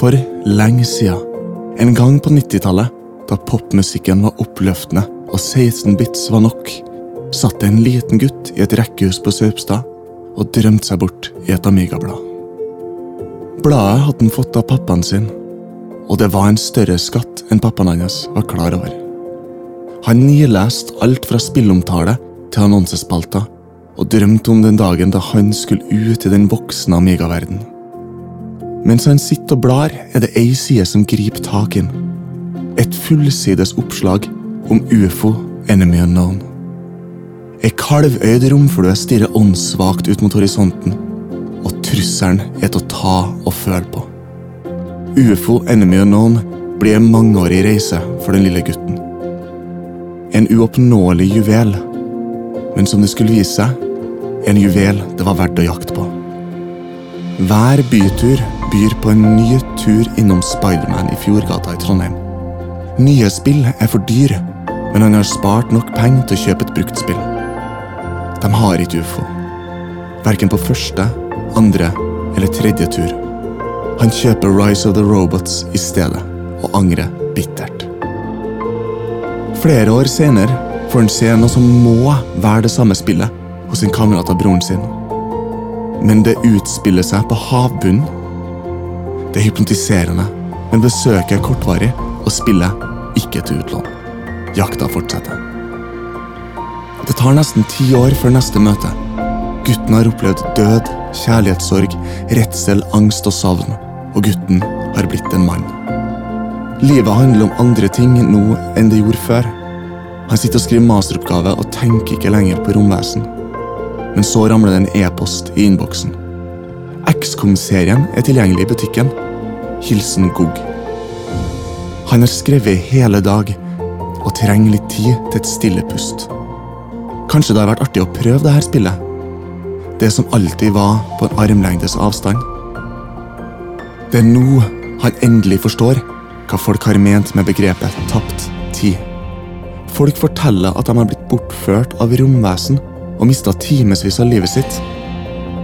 For lenge siden, en gang på 90-tallet, da popmusikken var oppløftende og 16 bits var nok, satt en liten gutt i et rekkehus på Saupstad og drømte seg bort i et Amiga-blad. Bladet hadde han fått av pappaen sin, og det var en større skatt enn pappaen hans var klar over. Han nileste alt fra spillomtale til annonsespalter, og drømte om den dagen da han skulle ut i den voksne Amiga-verden. Mens han sitter og blar, er det ei side som griper tak i ham. Et fullsides oppslag om ufo Enemy Unknown. Ei kalvøyd romflue stirrer åndssvakt ut mot horisonten, og trusselen er til å ta og føle på. Ufo Enemy Unknown blir en mangeårig reise for den lille gutten. En uoppnåelig juvel, men som det skulle vise seg, en juvel det var verdt å jakte på. Hver bytur byr på en ny tur innom Spiderman i Fjordgata i Trondheim. Nye spill er for dyr, men han har spart nok penger til å kjøpe et brukt spill. De har ikke ufo. Verken på første, andre eller tredje tur. Han kjøper Rise of the Robots i stedet, og angrer bittert. Flere år senere får han se noe som må være det samme spillet hos en kamerat av broren sin. Men det utspiller seg på havbunnen. Det er hypnotiserende, men besøket er kortvarig, og spillet ikke til utlån. Jakta fortsetter. Det tar nesten ti år før neste møte. Gutten har opplevd død, kjærlighetssorg, redsel, angst og savn, og gutten har blitt en mann. Livet handler om andre ting nå enn det gjorde før. Han sitter og skriver masteroppgave og tenker ikke lenger på romvesen. Men så ramler det en e-post i innboksen. XCOM-serien er tilgjengelig i butikken. Hilsen Gogg. Han har skrevet i hele dag og trenger litt tid til et stille pust. Kanskje det har vært artig å prøve det her spillet? Det som alltid var på en armlengdes avstand. Det er nå han endelig forstår hva folk har ment med begrepet tapt tid. Folk forteller at de har blitt bortført av romvesen og mista timevis av livet sitt.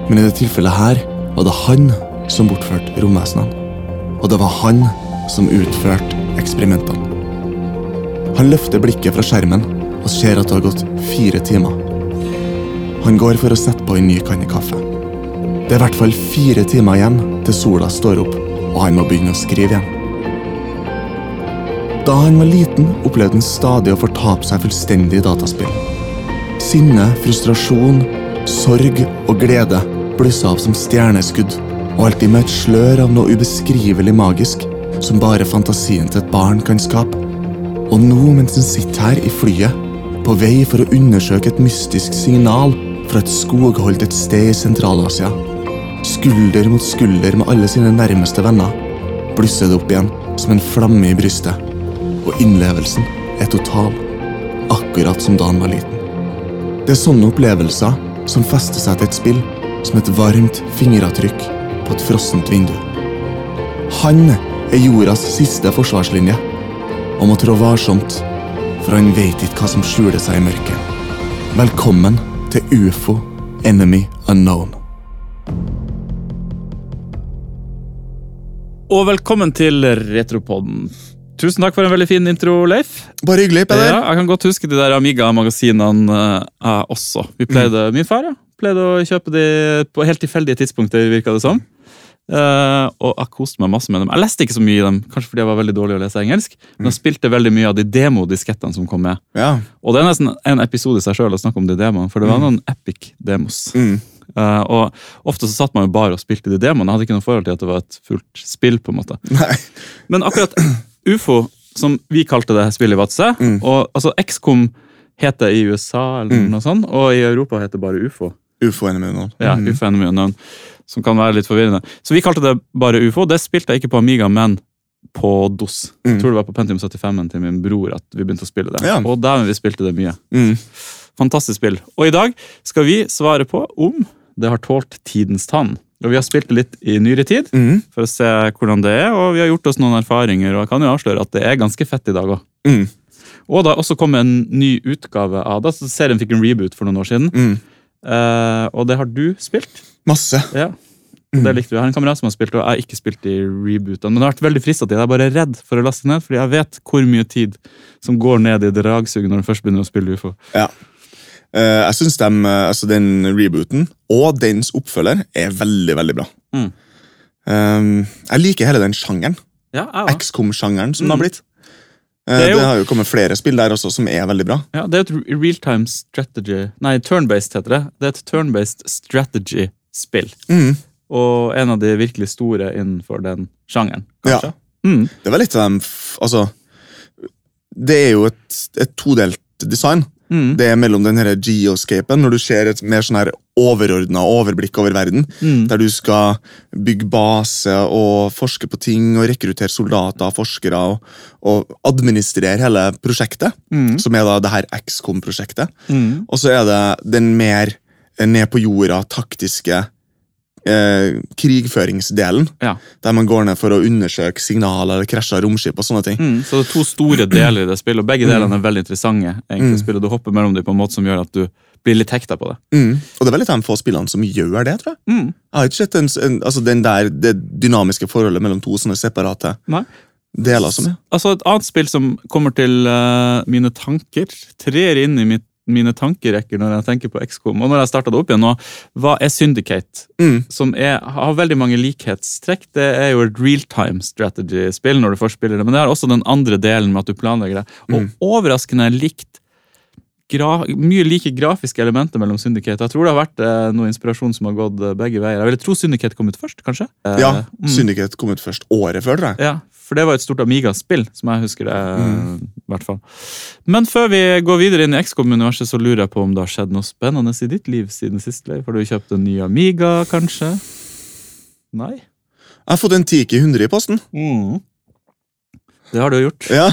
Men i det tilfellet her var det han som bortførte romvesenene. Og det var han som utførte eksperimentene. Han løfter blikket fra skjermen og ser at det har gått fire timer. Han går for å sette på en ny kanne kaffe. Det er i hvert fall fire timer igjen til sola står opp og han må begynne å skrive igjen. Da han var liten, opplevde han stadig å fortape seg fullstendig i dataspill. Sinne, frustrasjon, sorg og glede blussa opp som stjerneskudd, og alltid med et slør av noe ubeskrivelig magisk som bare fantasien til et barn kan skape. Og nå, mens han sitter her i flyet, på vei for å undersøke et mystisk signal fra et skogholdt et sted i Sentral-Asia, skulder mot skulder med alle sine nærmeste venner, blusser det opp igjen som en flamme i brystet, og innlevelsen er total, akkurat som da han var liten. Det er sånne opplevelser som fester seg til et spill, som et varmt fingeravtrykk på et frossent vindu. Han er jordas siste forsvarslinje, og må trå varsomt, for han vet ikke hva som skjuler seg i mørket. Velkommen til UFO Enemy Unknown. Og velkommen til Retropodden. Tusen takk for en veldig fin intro, Leif. Bare hyggelig, Peder. Ja, jeg kan godt huske de der Amiga-magasinene jeg også. Vi pleide, Min far ja, pleide å kjøpe de på helt tilfeldige tidspunkter, virka det som. Uh, og jeg koste meg masse med dem. Jeg leste ikke så mye i dem, kanskje fordi jeg var veldig dårlig å lese engelsk, men jeg spilte veldig mye av de demodiskettene som kom med. Ja. Og det er nesten en episode i seg sjøl å snakke om de demoene, for det var noen epic demos. Mm. Uh, og ofte så satt man jo bare og spilte de demoene. Jeg hadde ikke noe forhold til at det var et fullt spill. på en måte. Nei. Men akkurat UFO, som vi kalte det spillet i Vadsø, Mm. og altså XCOM heter i USA, eller Mm. noe sånt, og i Europa heter det bare UFO. UFO med Unknown. Ja, Mm. UFO Enemy Unknown, som kan være litt forvirrende. Så vi kalte det bare UFO. Det spilte jeg ikke på Amiga, men på DOS. Mm. Jeg tror det var på Pentium 75 til min bror at vi begynte å spille det. Ja. Og dæven, vi spilte det mye. Mm. Fantastisk spill. Og i dag skal vi svare på om det har tålt tidens tann. Og vi har spilt det litt i nyere tid Mm. for å se hvordan det er, og vi har gjort oss noen erfaringer, og jeg kan jo avsløre at det er ganske fett i dag òg. Mm. Og har også kommet en ny utgave av det. så Serien fikk en reboot for noen år siden, Mm. Eh, og det har du spilt. Masse. Ja. og det likte vi. Jeg har en kamerat som har spilt, og jeg har ikke spilt i rebootene. Men jeg har vært veldig frista til det. Jeg er bare redd for å laste ned, fordi jeg vet hvor mye tid som går ned i dragsuget når du først begynner å spille UFO. Ja. Uh, jeg syns altså den rebooten og dens oppfølger er veldig, veldig bra. Mm. Um, jeg liker hele den sjangeren. Ja. XCOM-sjangeren som Mm. det har blitt. Eh, Det jo, det, har jo kommet flere spill der også som er veldig bra. Ja, det er et real-time strategy Nei, turn-based heter det. Det er et turn-based strategy-spill. Mm. Og en av de virkelig store innenfor den sjangeren, kanskje. Mm. Det var litt av dem Altså, det er jo et, et todelt design. Mm. Det er mellom den geoscapen, når du ser et mer sånn overordna overblikk over verden, Mm. der du skal bygge base og forske på ting og rekruttere soldater og forskere og, administrere hele prosjektet, Mm. som er da det her XCOM-prosjektet. Mm. Og så er det den mer ned på jorda, taktiske eh, krigføringsdelen, Ja. der man går ned for å undersøke signaler eller krasja romskip og sånne ting. Mm. Så det er to store deler i det spillet, og begge delene er veldig interessante. egentlig mm. spillet. Du hopper mellom dem på en måte som gjør at du blir litt hekta på det. Mm. Og det er veldig de få spillene som gjør det, tror jeg. Mm. Jeg har ikke sett en, en, altså den der, det dynamiske forholdet mellom to sånne separate Nei. deler som er. Altså Et annet spill som kommer til uh, mine tanker, trer inn i mitt, mine tankerekker når jeg tenker på XCOM, og når jeg starta det opp igjen nå, hva er Syndicate? Mm. Som er, har veldig mange likhetstrekk. Det er jo et realtime strategy-spill når du først spiller det, men det har også den andre delen med at du planlegger det. Og Mm. overraskende likt mye like grafiske elementer mellom Syndicate. Jeg tror det har vært eh, noe inspirasjon som har gått eh, begge veier. Jeg ville tro Syndicate kom ut først, kanskje? Eh, Ja, mm. Syndicate kom ut først året før, tror jeg. Ja, for det var et stort Amiga-spill, som jeg husker det. Mm. i hvert fall. Men før vi går videre inn i XCOM-universet, så lurer jeg på om det har skjedd noe spennende i ditt liv siden sist. Leif? Har du kjøpt en ny Amiga, kanskje? Nei? Jeg har fått en Tiki 100 i posten. Det har du gjort. Ja.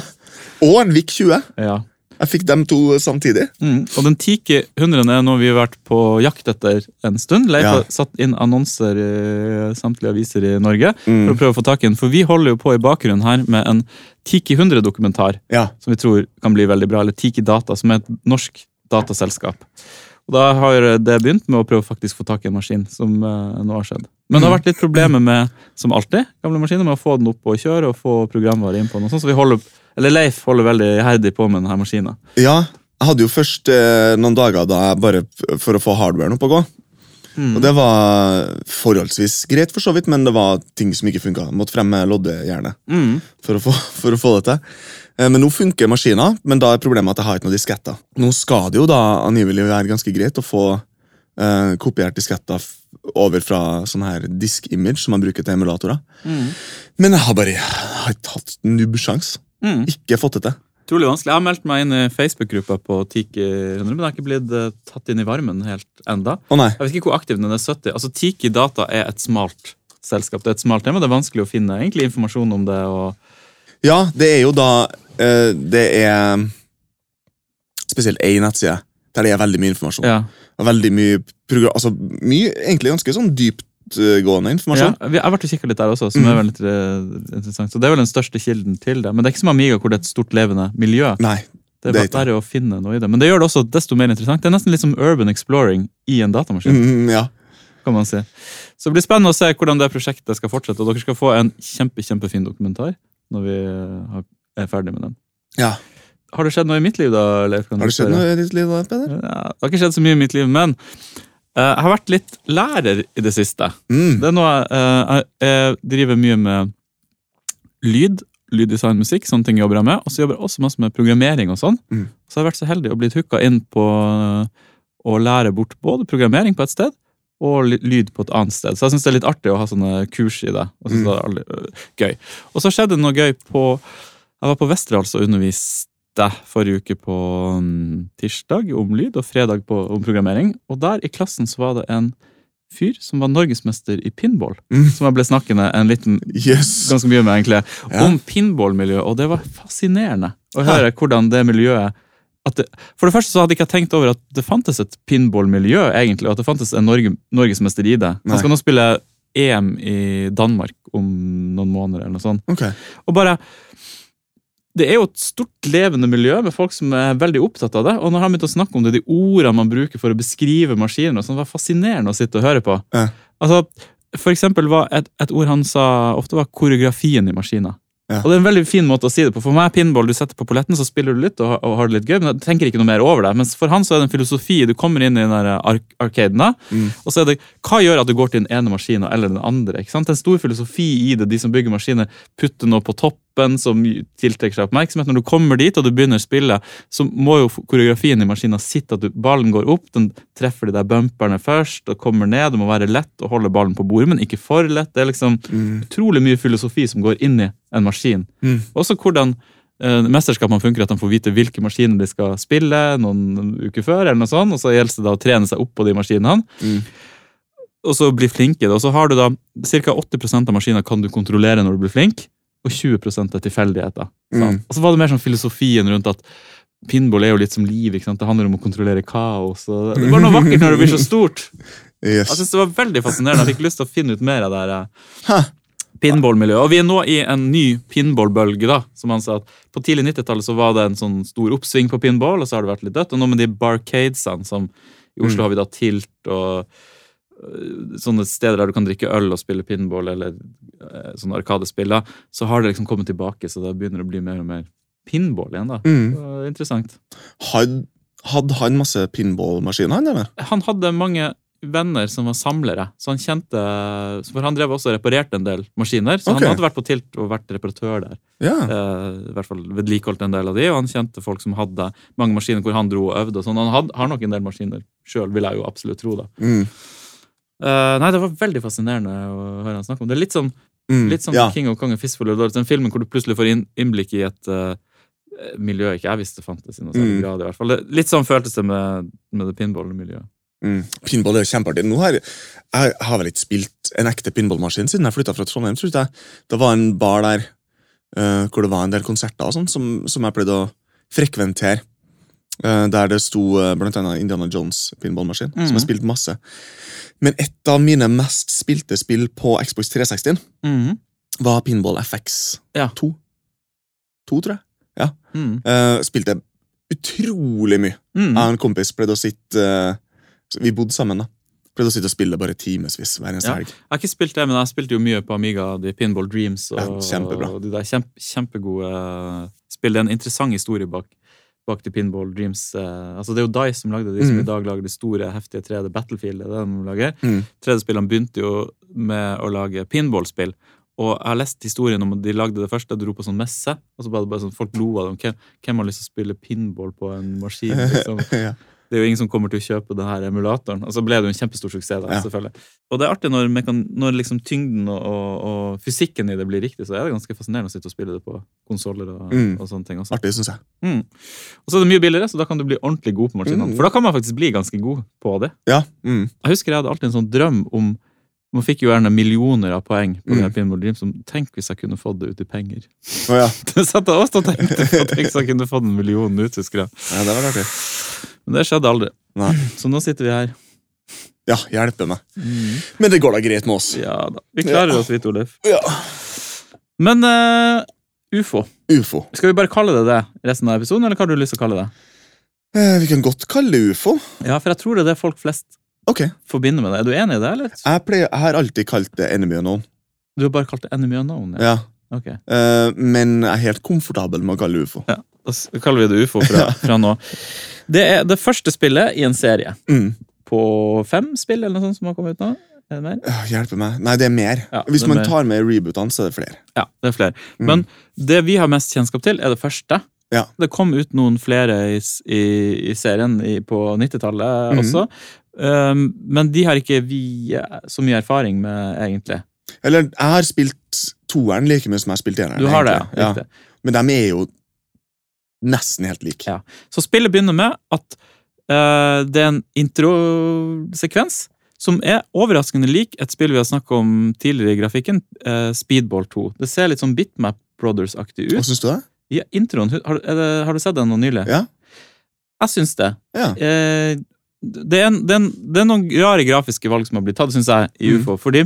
Og en VIC 20. Ja. Jeg fikk dem to samtidig. Mm. Og den Tiki 100 er noe vi har vært på jakt etter en stund. Leif Ja. har satt inn annonser i samtlige aviser i Norge for Mm. å prøve å få tak i den. For vi holder jo på i bakgrunnen her med en Tiki 100-dokumentar. Ja. som vi tror kan bli veldig bra, eller Tiki Data, som er et norsk dataselskap. Og Da har det begynt med å prøve å faktisk få tak i en maskin, som eh, nå har skjedd. Men det har vært litt problemer med, som alltid, gamle maskiner, med å få den opp og kjøre og få programvare inn på den. sånt, sånn, Så vi holder, eller Leif holder veldig iherdig på med denne maskinen. ja. Jeg hadde jo først eh, noen dager da jeg bare for å få hardwaren opp å gå. Mm. Og det var forholdsvis greit, for så vidt, men det var ting som ikke funka. Måtte frem med loddejernet Mm. for, å få- for å få det til. Eh, Men nå funker maskina, men da er problemet at jeg har ikke noen disketter. Nå skal det jo da angivelig være ganske greit å få uh, kopiert disketter over fra sånn her disk-image som man bruker til emulatorer. Mm. Men jeg har bare jeg har ikke hatt nubbsjans. Mm. Ikke fått det til. Utrolig vanskelig. Jeg har meldt meg inn i Facebook-gruppa på Tiki 100, men jeg har ikke blitt eh, tatt inn i varmen helt enda. Å nei. Jeg vet ikke hvor aktiv den er. 70. Altså, Tiki Data er et smalt selskap. Det er et smalt tema. Det er vanskelig å finne egentlig informasjon om det. og Ja, det er jo da Det er spesielt én nettside der det er veldig mye informasjon. ja. Og veldig mye program, altså mye, egentlig ganske sånn dyptgående Ja, informasjon. vi- jeg har vært og kikket litt der også, som mm. er veldig eh, interessant. Så Det er vel den største kilden til det. Men det er ikke som Amiga, hvor det er et stort levende miljø. Nei. Det er det er bare bare å finne noe i det. Men det gjør det også desto mer interessant. Det er nesten litt som urban exploring i en datamaskin. Mm, ja. kan man si. Så det blir spennende å se hvordan det prosjektet skal fortsette. Og dere skal få en kjempe, kjempefin dokumentar når vi eh, har- er ferdig med den. ja. Har det skjedd noe i mitt liv, da? Leif? Har det skjedd noe i ditt liv, da, Peder? Ja, det har ikke skjedd så mye i mitt liv, men eh, jeg har vært litt lærer i det siste. Mm. Det er noe eh, jeg, jeg driver mye med lyd, lyddesign, musikk, sånne ting jobber jeg med. Og så jobber jeg også masse med programmering og sånn. Mm. Så jeg har vært så heldig og blitt hooka inn på eh, å lære bort både programmering på et sted og lyd på et annet sted. Så jeg syns det er litt artig å ha sånne kurs i det. Og synes Mm. det er gøy. Og så skjedde det noe gøy på Jeg var på Westerdals og underviste forrige uke på mm, tirsdag om lyd og fredag på, om programmering. Og der i klassen så var det en fyr som var norgesmester i pinball. Mm. Som jeg ble snakkende en liten Yes. ganske mye med, egentlig, Ja. om pinballmiljøet, og det var fascinerende å høre hvordan det miljøet det, For det første så hadde jeg ikke tenkt over at det fantes et pinballmiljø, egentlig, og at det fantes en Norge, norgesmester i det. Han skal nå spille EM i Danmark om noen måneder, eller noe sånt. Okay. Og bare det er jo et stort levende miljø med folk som er veldig opptatt av det. Og når han begynte å snakke om det, de ordene man bruker for å beskrive maskiner, og sånn, var fascinerende å sitte og høre på. Ja. Altså, for eksempel var et, et ord han sa ofte var koreografien i maskiner. Ja. Og det er en veldig fin måte å si det på. For meg er pinball, du setter på polletten, så spiller du litt og, og har det litt gøy, men jeg tenker ikke noe mer over det. Mens for han så er det en filosofi. Du kommer inn i den der ark arcaden, da, Mm. og så er det hva gjør at du går til den ene maskinen eller den andre. ikke sant? Det er en stor filosofi i det. De som bygger maskiner, putter noe på toppen som tiltrekker seg oppmerksomhet. Når du kommer dit og du begynner å spille, så må jo koreografien i maskinen sitte at du, ballen går opp, den treffer de der bumperne først og kommer ned. Det må være lett å holde ballen på bordet, men ikke for lett. Det er liksom Mm. utrolig mye filosofi som går inn i en maskin. Mm. Også hvordan eh, mesterskapene funker, at de får vite hvilke maskiner de skal spille noen uker før, eller noe sånt, og så gjelder det da å trene seg opp på de maskinene. Mm. Og så bli flink i det. Og så har du da ca. 80% av maskiner kan du kontrollere når du blir flink, og 20 er tilfeldigheter. Mm. Og så var det mer sånn filosofien rundt at pinball er jo litt som liv. ikke sant? Det handler om å kontrollere kaos. og Det var noe vakkert når det blir så stort. Jeg synes det var veldig fascinerende. Jeg fikk lyst til å finne ut mer av det her eh, pinballmiljøet. Og vi er nå i en ny pinballbølge. da, som han sa at På tidlig 90-tallet så var det en sånn stor oppsving på pinball, og så har det vært litt dødt. Og nå med de barcadesene som I Oslo Mm. har vi da Tilt og sånne steder der du kan drikke øl og spille pinball, eller øh, sånne arkadespill. da, Så har det liksom kommet tilbake, så det begynner å bli mer og mer pinball igjen. da. Mm. Det var interessant. Had, hadde han masse pinballmaskiner, han, eller? Han hadde mange venner som var samlere, så han kjente For han drev også og reparerte en del maskiner, så okay. han hadde vært på Tilt og vært reparatør der. Yeah. Eh, I hvert fall vedlikeholdt en del av de, og han kjente folk som hadde mange maskiner hvor han dro og øvde. og sånn. Han had, har nok en del maskiner sjøl, vil jeg jo absolutt tro. da. Mm. Eh, nei, Det var veldig fascinerende å høre han snakke om. Det er litt sånn, Mm. litt sånn ja. King og Kong og Fistful of Dollars, den filmen hvor du plutselig får inn, innblikk i et uh, miljø ikke jeg visste fantes i noen særlig Mm. grad. i hvert fall. Det, litt sånn føltes det med, med det pinball-miljøet. Mm. Pinball er jo kjempeartig. Nå har, jeg har vel ikke spilt en ekte pinballmaskin siden jeg flytta fra Trondheim. tror jeg. Det var en bar der uh, hvor det var en del konserter og sånn, som, som jeg pleide å frekventere. Eh, der det sto eh, blant annet Indiana Jones pinballmaskin, som har jeg spilte masse. Men et av mine mest spilte spill på Xbox 360 var Pinball FX Ja. 2. 2, tror jeg. Mm. Uh, spilte utrolig mye. Mm. Jeg og en kompis pleide å sitte uh, Vi bodde sammen, da. Pleide å sitte og spille bare timevis hver eneste Ja. helg. Jeg har ikke spilt det, men jeg spilte jo mye på Amiga, de Pinball Dreams og, Ja, kjempebra. og de der kjempe, kjempegode spill. Det er en interessant historie bak, bak til Pinball Dreams. eh, altså Det er jo Dice som lagde de som mm. i dag lager de store, heftige 3D Battlefield. Det er det de lager. Mm. 3D-spillene begynte jo med å lage pinballspill. Og jeg har lest historien om at de lagde det første, dro på sånn messe, og så var det bare sånn, folk lo av dem. Hvem, hvem har lyst til å spille pinball på en maskin? liksom? ja. Det er jo ingen som kommer til å kjøpe den her emulatoren. Og så ble det jo en kjempestor suksess. da, Ja. selvfølgelig. Og det er artig når, kan, når liksom tyngden og, og, fysikken i det blir riktig, så er det ganske fascinerende å sitte og spille det på konsoller og, Mm. og sånne ting også. Artig, synes jeg. Mm. Og så er det mye billigere, så da kan du bli ordentlig god på maskinene. Mm. For da kan man faktisk bli ganske god på det. Ja. Mm. Jeg husker jeg hadde alltid en sånn drøm om Man fikk jo gjerne millioner av poeng på Mm. det Pinball Dream, som tenk hvis jeg kunne fått det ut i penger. Å ja. Det satt jeg også og tenkte på, tenk hvis jeg kunne fått en million ut, husker jeg. ja. Det var artig. Men det skjedde aldri. Nei. Så nå sitter vi her. Ja, hjelpe meg. Men det går da greit med oss. Ja da. Vi klarer Ja. oss, vi, Torleif. Ja. Men uh, ufo. Ufo. Skal vi bare kalle det det resten av episoden, eller hva har du lyst til å kalle det? Eh, vi kan godt kalle det ufo. Ja, for jeg tror det er det folk flest okay. forbinder med det. Er du enig i det, eller? Jeg, pleier, jeg har alltid kalt det enemy unknown. Du har bare kalt det enemy unknown? Ja. Ja. Okay. Uh, men jeg er helt komfortabel med å kalle det ufo. Ja, Da kaller vi det ufo fra, fra nå. Det er det første spillet i en serie. Mm. På fem spill eller noe sånt som har kommet ut nå? Er det mer? Hjelpe meg. Nei, det er mer. Ja, Hvis er man mer. tar med rebootene, så er det flere. Ja, det er flere. Mm. Men det vi har mest kjennskap til, er det første. Ja. Det kom ut noen flere i, i, i serien i, på 90-tallet mm. også. Um, men de har ikke vi eh, så mye erfaring med, egentlig. Eller, jeg har spilt toeren like mye som jeg har spilt eneren. Du har det, ja. Men de er jo nesten helt lik. Ja. Så spillet begynner med at uh, det er en introsekvens som er overraskende lik et spill vi har snakket om tidligere i grafikken, uh, Speedball 2. Det ser litt sånn Bitmap Brothers-aktig ut. Hva synes syns du det? Ja, introen, har, det, har du sett den nå nylig? Ja. Jeg syns det. Ja. Uh, det, er en, det, er en, det er noen rare grafiske valg som har blitt tatt, synes jeg, i Mm. UFO. Fordi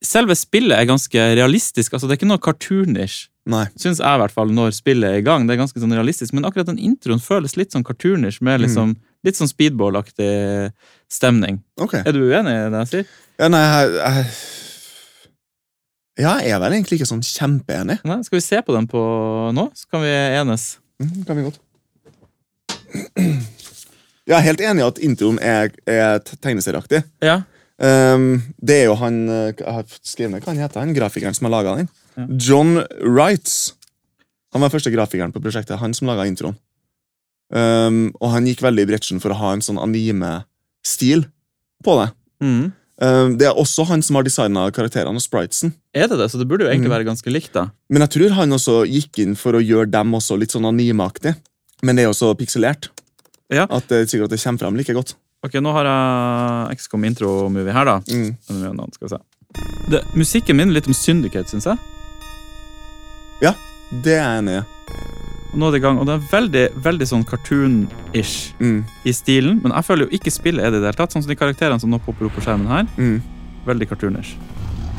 selve spillet er ganske realistisk. altså Det er ikke noe cartoonish, Nei. syns jeg i hvert fall, når spillet er i gang. Det er ganske sånn realistisk, Men akkurat den introen føles litt sånn cartoonish, med liksom Litt sånn speedball-aktig stemning. Okay. Er du uenig i det jeg sier? Ja, nei, jeg, jeg Ja, jeg er vel egentlig ikke sånn kjempeenig. Nei, skal vi se på den på nå, så kan vi enes. Mm, kan vi godt. Jeg er helt enig i at introen er, er tegneserieaktig. Ja. Um, det er jo han eh, Jeg har skrevet ned hva han heter, han grafikeren som har laga den. John Wrights. Han var første grafikeren på prosjektet. Han som laga introen. Um, og han gikk veldig i bretschen for å ha en sånn anime-stil på det. Mm. Um, det er også han som har designa karakterene og spritesen. Er det det? Så det burde jo egentlig Mm. være ganske likt, da. Men jeg tror han også gikk inn for å gjøre dem også litt sånn animeaktig. Men det er jo så pikselert Ja. at det er sikkert at det kommer frem like godt. Ok, nå har jeg XCOM intro-movie her, da. Mm. Skal vi se. Det, musikken minner litt om Syndicate, syns jeg. Det er jeg enig i. Nå er det i gang, og det er veldig veldig sånn cartoon-ish Mm. i stilen. Men jeg føler jo ikke spillet er det i det hele tatt. Sånn som de karakterene som nå popper opp på skjermen her. Mm. Veldig cartoonish.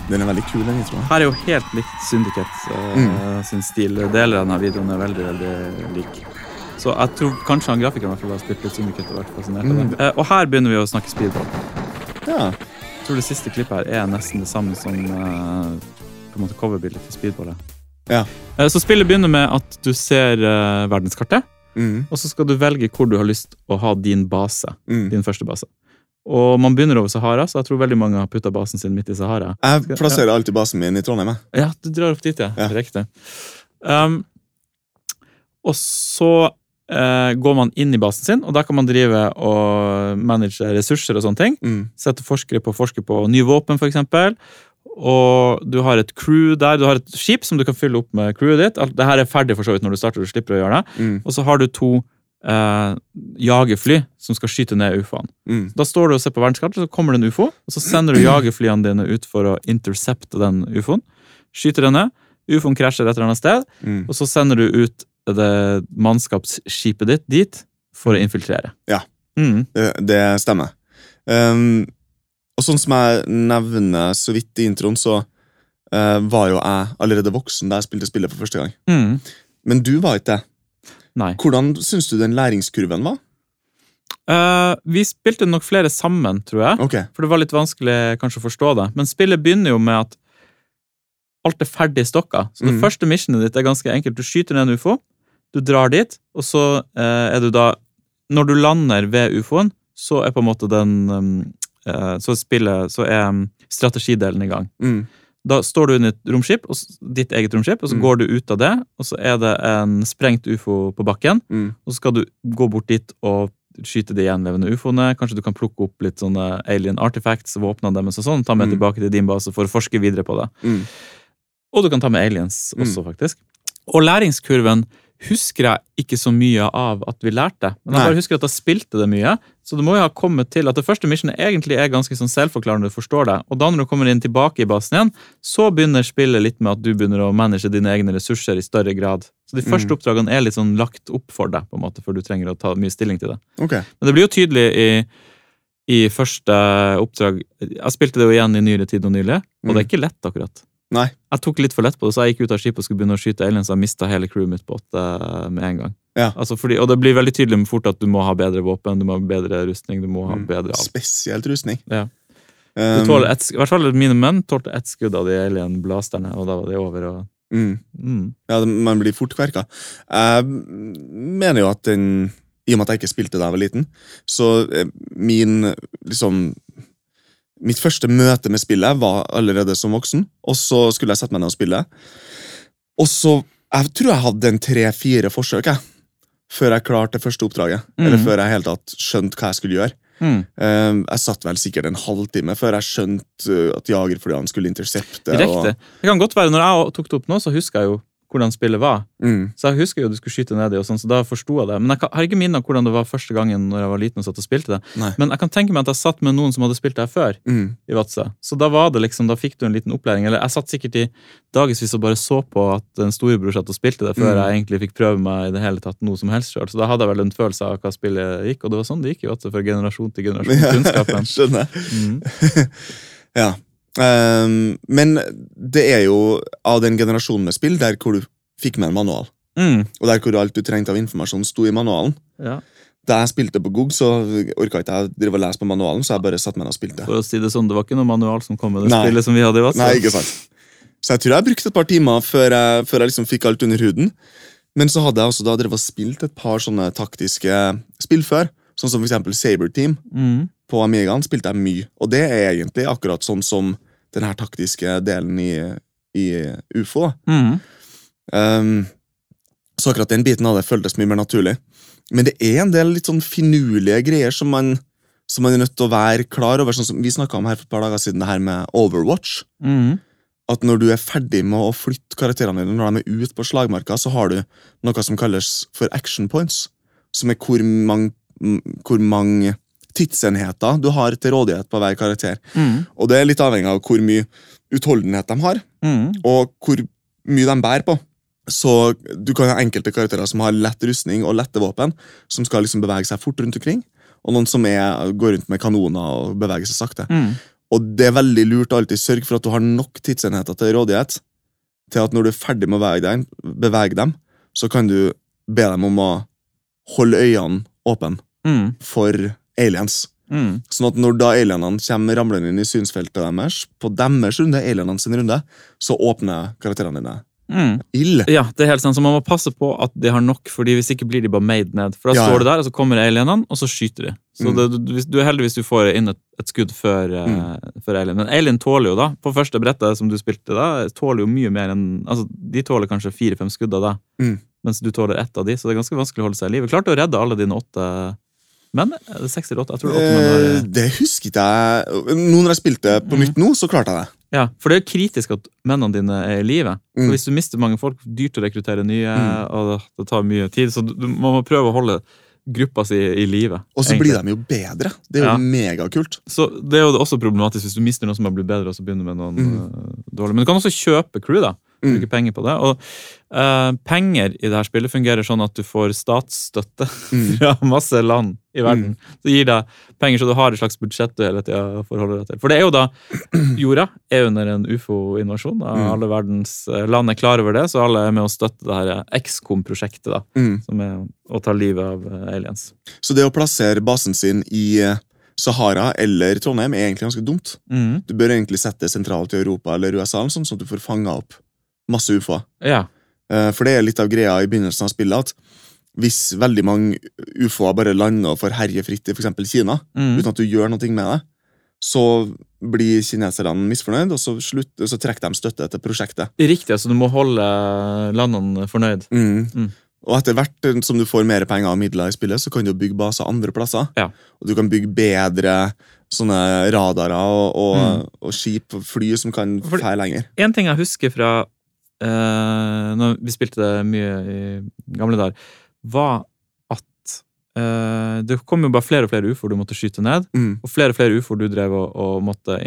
Den er veldig kul, den introen. Her er jo helt likt Syndicate uh, Mm. sin stil. Deler av denne videoen er veldig veldig lik. Så jeg tror kanskje han grafikeren har spilt litt syndiket og vært fascinert av Mm. det. Uh, og her begynner vi å snakke speedball. Ja. Jeg tror det siste klippet her er nesten det samme som uh, på en måte coverbildet til speedballet. Ja. Eh, så spillet begynner med at du ser eh, verdenskartet, Mm. og så skal du velge hvor du har lyst å ha din base. Mm. Din første base. Og man begynner over Sahara, så jeg tror veldig mange har putta basen sin midt i Sahara. Jeg plasserer alltid basen min i Trondheim. Ja, du drar opp dit, ja. Ja. Riktig. Um, og så uh, går man inn i basen sin, og da kan man drive og manage ressurser og sånne ting. Mm. Sette forskere på å forske på nye våpen, f.eks. Og du har et crew der. Du har et skip som du kan fylle opp med crewet ditt. Det her er ferdig for så vidt når du starter, du slipper å gjøre det. Mm. Og så har du to eh, jagerfly som skal skyte ned ufoene. Mm. Da står du og ser på verdenskartet, så kommer det en ufo, og så sender du jagerflyene dine ut for å intercepte den ufoen. Skyter den ned, ufoen krasjer et eller annet sted, Mm. og så sender du ut det mannskapsskipet ditt dit for å infiltrere. Ja. Mm. Det, det stemmer. Um, og sånn som jeg nevner så vidt i introen, så uh, var jo jeg allerede voksen da jeg spilte spillet for første gang. Mm. Men du var ikke det. Nei. Hvordan syns du den læringskurven var? Uh, vi spilte nok flere sammen, tror jeg. Okay. For det var litt vanskelig kanskje å forstå det. Men spillet begynner jo med at alt er ferdig stokka. Så det mm. første missionet ditt er ganske enkelt. Du skyter ned en ufo, du drar dit, og så uh, er du da Når du lander ved ufoen, så er på en måte den um, Så spillet Så er um, strategidelen i gang. Mm. Da står du i et romskip, ditt eget romskip, og så Mm. går du ut av det, og så er det en sprengt ufo på bakken. Mm. Og så skal du gå bort dit og skyte de gjenlevende ufoene. Kanskje du kan plukke opp litt sånne alien artifacts, våpnene deres og sånn, ta med Mm. tilbake til din base for å forske videre på det. Mm. Og du kan ta med aliens Mm. også, faktisk. Og læringskurven husker jeg ikke så mye av at vi lærte, men jeg bare husker at jeg spilte det mye. Så det må jo ha kommet til at det første missionet egentlig er ganske sånn selvforklarende, du forstår det. Og da når du kommer inn tilbake i basen igjen, så begynner spillet litt med at du begynner å manage dine egne ressurser i større grad. Så de første Mm. oppdragene er litt sånn lagt opp for deg, på en måte, for du trenger å ta mye stilling til det. Okay. Men det blir jo tydelig i, i første oppdrag Jeg spilte det jo igjen i nyere tid og nylig, og det er ikke lett, akkurat. Nei. Jeg tok litt for lett på det, så jeg gikk ut av skipet og skulle begynne å skyte aliens, jeg mista hele crewet mitt på åtte med en gang. Ja. Altså fordi, og det blir veldig tydelig med fort at du må ha bedre våpen, du må ha bedre rustning, du må ha Mm. bedre alt. Spesielt rustning. Ja. Um, ett I hvert fall mine menn tålte ett skudd av de alien-blasterne, og da var det over. Og, mm. mm. Ja, man blir fort kverka. Jeg mener jo at den I og med at jeg ikke spilte da jeg var liten, så eh, min liksom Mitt første møte med spillet var allerede som voksen, og så skulle jeg sette meg ned og spille. Og så Jeg tror jeg hadde en tre-fire forsøk jeg, før jeg klarte det første oppdraget. Mm. Eller før jeg helt tatt skjønte hva jeg skulle gjøre. Mm. Eh, Jeg satt vel sikkert en halvtime før jeg skjønte eh, at jagerflyene skulle intercepte. Og... Det kan godt være, Når jeg tok det opp nå, så husker jeg jo hvordan spillet var. Mm, Så jeg husker jo du skulle skyte ned i, og sånn, så da forsto jeg det. Men jeg kan- har ikke minne om hvordan det var første gangen når jeg var liten og satt og spilte det. Nei. Men jeg kan tenke meg at jeg satt med noen som hadde spilt det her før. mm, i Vadsø. Så da var det liksom, da fikk du en liten opplæring. Eller jeg satt sikkert i dagevis og bare så på at en storebror satt og spilte det, før Mm. jeg egentlig fikk prøve meg i det hele tatt noe som helst sjøl. Så da hadde jeg vel en følelse av hva spillet gikk, og det var sånn det gikk i Vadsø, fra generasjon til generasjon. Kunnskapen. Skjønner. Mm. Ja. Ehm, men det er jo av den generasjonen med spill der hvor du fikk med en manual, Mm. og der hvor alt du trengte av informasjon sto i manualen. Ja. Da jeg spilte på GOG, så orka ikke jeg drive og lese på manualen, så jeg bare satt meg ned og spilte. For å si det sånn, Det var ikke noe manual som kom med det Nei. spillet som vi hadde i Vadsø. Nei, ikke sant. Så jeg tror jeg brukte et par timer før jeg, før jeg liksom fikk alt under huden. Men så hadde jeg også da drevet og spilt et par sånne taktiske spill før. Sånn som for eksempel Saber Team. Mm. På Amigaen spilte jeg mye. Og det er egentlig akkurat sånn som den her taktiske delen i, i UFO. Mm. Um, så akkurat den biten av det føltes mye mer naturlig. Men det er en del litt sånn finurlige greier som man, som man er nødt til å være klar over. Sånn som Vi snakka om her for et par dager siden, det her med Overwatch. Mm. At når du er ferdig med å flytte karakterene dine, når de er ute på slagmarka, så har du noe som kalles for action points. Som er hvor mange, hvor mange tidsenheter du har til rådighet på hver karakter. Mm. Og det er litt avhengig av hvor mye utholdenhet de har Mm. og hvor mye de bærer på. Så du kan ha enkelte karakterer som har lett rustning og lette våpen, som skal liksom bevege seg fort rundt omkring, og noen som er, går rundt med kanoner og beveger seg sakte. Mm. Og det er veldig lurt å alltid sørge for at du har nok tidsenheter til rådighet, til at når du er ferdig med å bevege dem, bevege dem så kan du be dem om å holde øynene åpne Mm. for aliens. Mm. Sånn at når da alienene kommer ramlende inn i synsfeltet deres, på deres runde, alienene sin runde, så åpner karakterene dine Mm. ild. Ja, det er helt sant, så man må passe på at de har nok, fordi hvis ikke blir de bare made ned. For da Ja, ja. står det der, og så kommer alienene, og så skyter de. Så Mm. det, du, du er heldig hvis du får inn et, et skudd før, eh, før alien. Men alien tåler jo da, på første brettet som du spilte da, tåler jo mye mer enn Altså, de tåler kanskje fire-fem skudd av deg, Mm. mens du tåler ett av de, så det er ganske vanskelig å holde seg i live. Klarte å redde alle dine åtte menn? Er det seks eller åtte? Jeg tror det åtte menn. har Eh, det husker ikke jeg. Nå når jeg spilte på Mm. nytt nå, så klarte jeg det. Ja, for det er jo kritisk at mennene dine er i live. Mm. Hvis du mister mange folk, dyrt å rekruttere nye, Mm. og det tar mye tid. Så man må prøve å holde gruppa si i live. Og så blir de jo bedre. Det er jo Ja. megakult. Så Det er jo også problematisk hvis du mister noen som har blitt bedre, og så begynner med noen Mm. eh, dårlige. Men du kan også kjøpe crew, da. Mm. Bruke penger på det. Og uh, penger i det her spillet fungerer sånn at du får statsstøtte Mm. fra masse land i verden. Så gir deg penger så du har et slags budsjett du hele tida forholder deg til. For det er jo da Jorda er under en ufo-invasjon. Mm. Alle verdens eh, land er klar over det, så alle er med å støtte det her XCOM-prosjektet. da Mm. Som er å ta livet av eh, aliens. Så det å plassere basen sin i eh, Sahara eller Trondheim er egentlig ganske dumt. Mm. Du bør egentlig sette det sentralt i Europa eller USA, sånn, sånn at du får fanga opp masse ufoer. Ja. Eh, For det er litt av greia i begynnelsen av spillet at hvis veldig mange ufoer bare lander og får herje fritt i f.eks. Kina, Mm. uten at du gjør noe med det, så blir kineserne misfornøyd, og så, slutt, så trekker de støtte til prosjektet. Riktig, altså du må holde landene fornøyd. Mm. Mm. Og etter hvert eh, som du får mer penger og midler i spillet, så kan du bygge baser andre plasser. Ja. Og du kan bygge bedre sånne radarer og, og, Mm. og skip og fly som kan fære lenger. En ting jeg husker fra når vi spilte det mye i gamle dager, var at eh, det kom jo bare flere og flere ufoer du måtte skyte ned. Mm. Og flere og flere ufoer du drev og, og måtte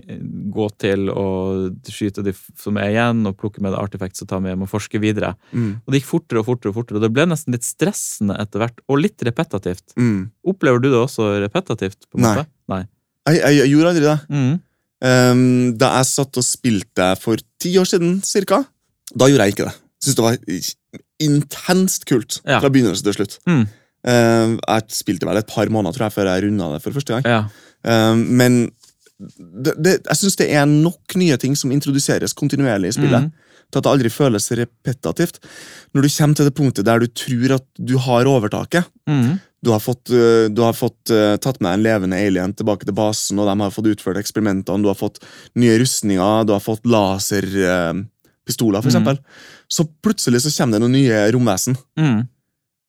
gå til og skyte de som er igjen, og plukke med det artifacts og ta med hjem og forske videre. Mm. Og det gikk fortere og fortere, og fortere, og det ble nesten litt stressende etter hvert, og litt repetativt. Mm. Opplever du det også repetativt? på en Nei. måte? Nei. Jeg, jeg, jeg gjorde aldri det. Um, da jeg satt og spilte for ti år siden, cirka, da gjorde jeg ikke det. Syns det var intenst kult Ja. fra begynnelse til slutt. Mm. Uh, jeg spilte vel et par måneder tror jeg, før jeg runda det for første gang. Ja. Uh, men det, det, jeg syns det er nok nye ting som introduseres kontinuerlig i spillet. Mm. Til at det aldri føles repetativt. Når du kommer til det punktet der du tror at du har overtaket Mm. Du har fått, uh, du har fått uh, tatt med en levende alien tilbake til basen, og de har fått utført eksperimentene, du har fått nye rustninger, du har fått laserpistoler, for Mm. Så plutselig så kommer det noen nye romvesen. Mm.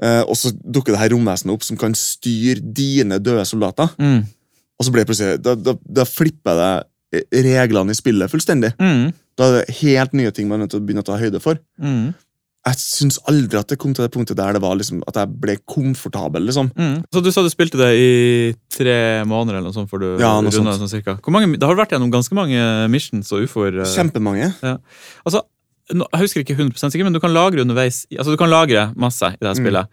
Eh, og så dukker det her romvesenet opp som kan styre dine døde soldater. Mm. Og så blir det plutselig, da, da, da flipper det reglene i spillet fullstendig. Mm. Da er det helt nye ting man er nødt til å begynne å ta høyde for. Mm. Jeg syns aldri at det kom til det punktet der det var liksom, at jeg ble komfortabel. liksom. Mm. Så du sa du spilte det i tre måneder eller noe sånt før du Ja, noe rundet sånt. sånn cirka. Hvor mange, det har vært gjennom ganske mange missions og ufoer. eh, Ja. Altså, jeg husker ikke 100% sikkert, men du kan lagre underveis. Altså, du kan lagre masse i det her Mm. spillet.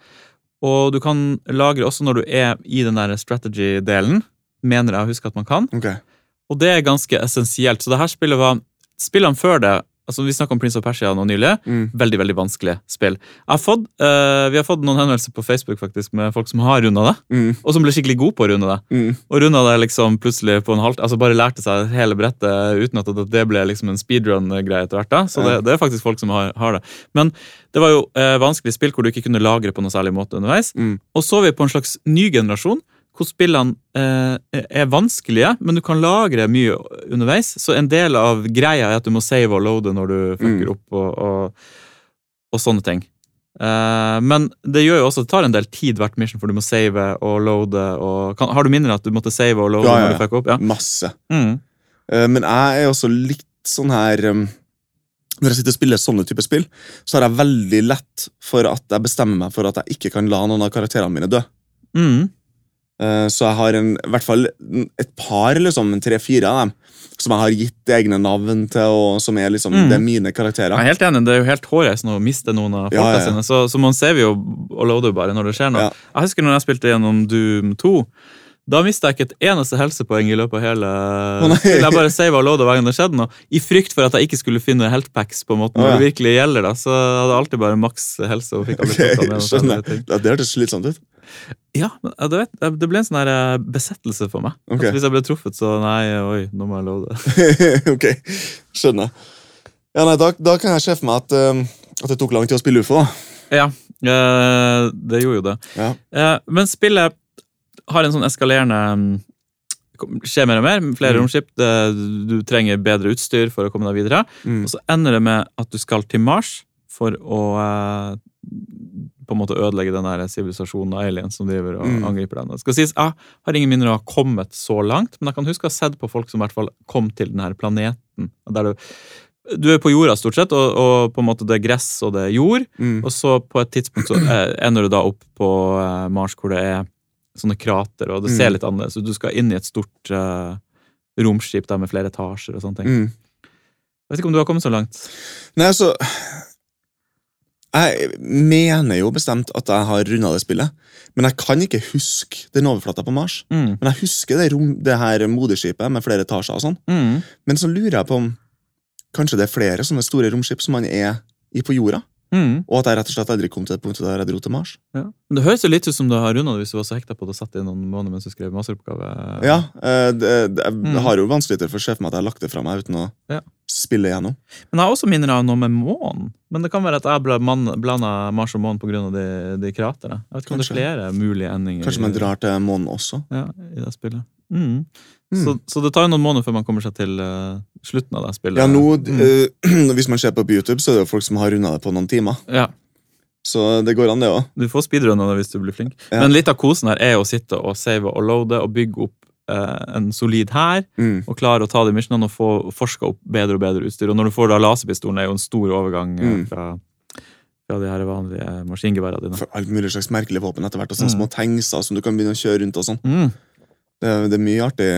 Og du kan lagre også når du er i den der strategy-delen. Mener jeg å huske at man kan. Ok. Og det er ganske essensielt. Så det her spillet var Spillene før det altså Vi snakka om Prince of Persia nå nylig. Mm. Veldig veldig vanskelig spill. Fått, uh, vi har fått noen henvendelser på Facebook faktisk med folk som har runda det, Mm. og som ble skikkelig gode på å runde det. Mm. Og runda det liksom plutselig på en halv Altså bare lærte seg hele brettet uten at det ble liksom en speedrun-greie etter hvert. da Så det, det er faktisk folk som har, har det. Men det var jo uh, vanskelig spill hvor du ikke kunne lagre på noe særlig måte underveis. Mm. Og så er vi på en slags ny generasjon hvor spillene eh, er vanskelige, men du kan lagre mye underveis. Så en del av greia er at du må save og loade når du fucker Mm. opp og, og, og sånne ting. Eh, men det gjør jo også det tar en del tid hvert mission, for du må save og loade. Og, kan, har du minner at du måtte save og loade Ja, ja, når du fucker opp? Ja. Masse. Mm. Eh, Men jeg er også litt sånn her um, Når jeg sitter og spiller sånne type spill, så har jeg veldig lett for at jeg bestemmer meg for at jeg ikke kan la noen av karakterene mine dø. Mm. Eh, Så jeg har en, i hvert fall et par, liksom, tre-fire av dem, som jeg har gitt egne navn til, og som er liksom, Mm. det er mine karakterer. Jeg er helt enig, Det er jo helt hårreisende å miste noen av folka Ja, ja, sine. Så, så man ser jo og loader jo bare når det skjer noe. Ja. Jeg husker når jeg spilte gjennom Doom 2. Da mista jeg ikke et eneste helsepoeng i løpet av hele oh. Jeg bare sava og loada hver gang det skjedde noe. I frykt for at jeg ikke skulle finne healthpacks på en måte når oh, det virkelig gjelder. da Så jeg hadde alltid bare maks helse. og fikk aldri Ok, plukket med noen skjønner. det hørtes slitsomt ut. Ja, du vet, Det ble en sånn her eh, besettelse for meg. Okay. Altså, hvis jeg ble truffet, så nei, oi, nå må jeg loade. ok, skjønner. Ja, nei, da, da kan jeg se for meg at, uh, at det tok lang tid å spille UFO. Ja, uh, det gjorde jo det. Ja. Uh, men spillet har en sånn eskalerende mm, Skjer mer og mer. Flere Mm. romskip. Det, du trenger bedre utstyr for å komme deg videre. Mm. Og så ender det med at du skal til Mars for å på en måte ødelegge den der sivilisasjonen av aliens som driver og Mm. angriper den. Det skal sies, Jeg har ingen minner av å ha kommet så langt, men jeg kan huske å ha sett på folk som i hvert fall kom til denne planeten. Der du, du er på jorda stort sett, og, og på en måte det er gress og det er jord. Mm. Og så på et tidspunkt så ender du da opp på eh, Mars hvor det er sånne krater, og det ser Mm. litt annerledes ut. Du skal inn i et stort uh, romskip der med flere etasjer og sånne ting. Mm. Jeg vet ikke om du har kommet så langt. Nei, altså Jeg mener jo bestemt at jeg har runda det spillet, men jeg kan ikke huske den overflata på Mars. Mm. Men jeg husker det, rom, det her moderskipet med flere etasjer og sånn. Mm. Men så lurer jeg på om kanskje det er flere sånne store romskip som man er i på jorda, Mm. og at jeg rett og slett aldri kom til det punktet der jeg dro til Mars. Ja. Men det høres jo litt ut som du har runda det hvis du var så hekta på det og satt inn noen måneder mens du skrev masteroppgave. Ja, det, det, mm. jeg har jo vanskelig for å se for meg at jeg har lagt det fra meg uten å Ja. spille igjennom. Men jeg har også minner av noe med månen. Men det kan være at jeg blanda Mars og månen pga. De, de kraterne. Jeg vet ikke om det er flere mulige endinger Kanskje man drar til månen også. ja, i det spillet. Mm. Mm. Så, så det tar jo noen måneder før man kommer seg til uh, slutten av det spillet. Ja, nå, Mm. uh, Hvis man ser på YouTube, så er det jo folk som har runda det på noen timer. Ja, Så det går an, det òg. Du får speedrunna det hvis du blir flink. Ja. Men litt av kosen her er å sitte og save og loade og bygge opp uh, en solid hær. Mm. Og klare å ta de missionene og få forska opp bedre og bedre utstyr. Og når du får da laserpistolen, er jo en stor overgang Mm. fra, fra de her vanlige maskingeværene dine. For alt mulig slags merkelige våpen etter hvert. Og sånne Mm. små tengser som du kan begynne å kjøre rundt. og sånn. Mm. Det, det er mye artig.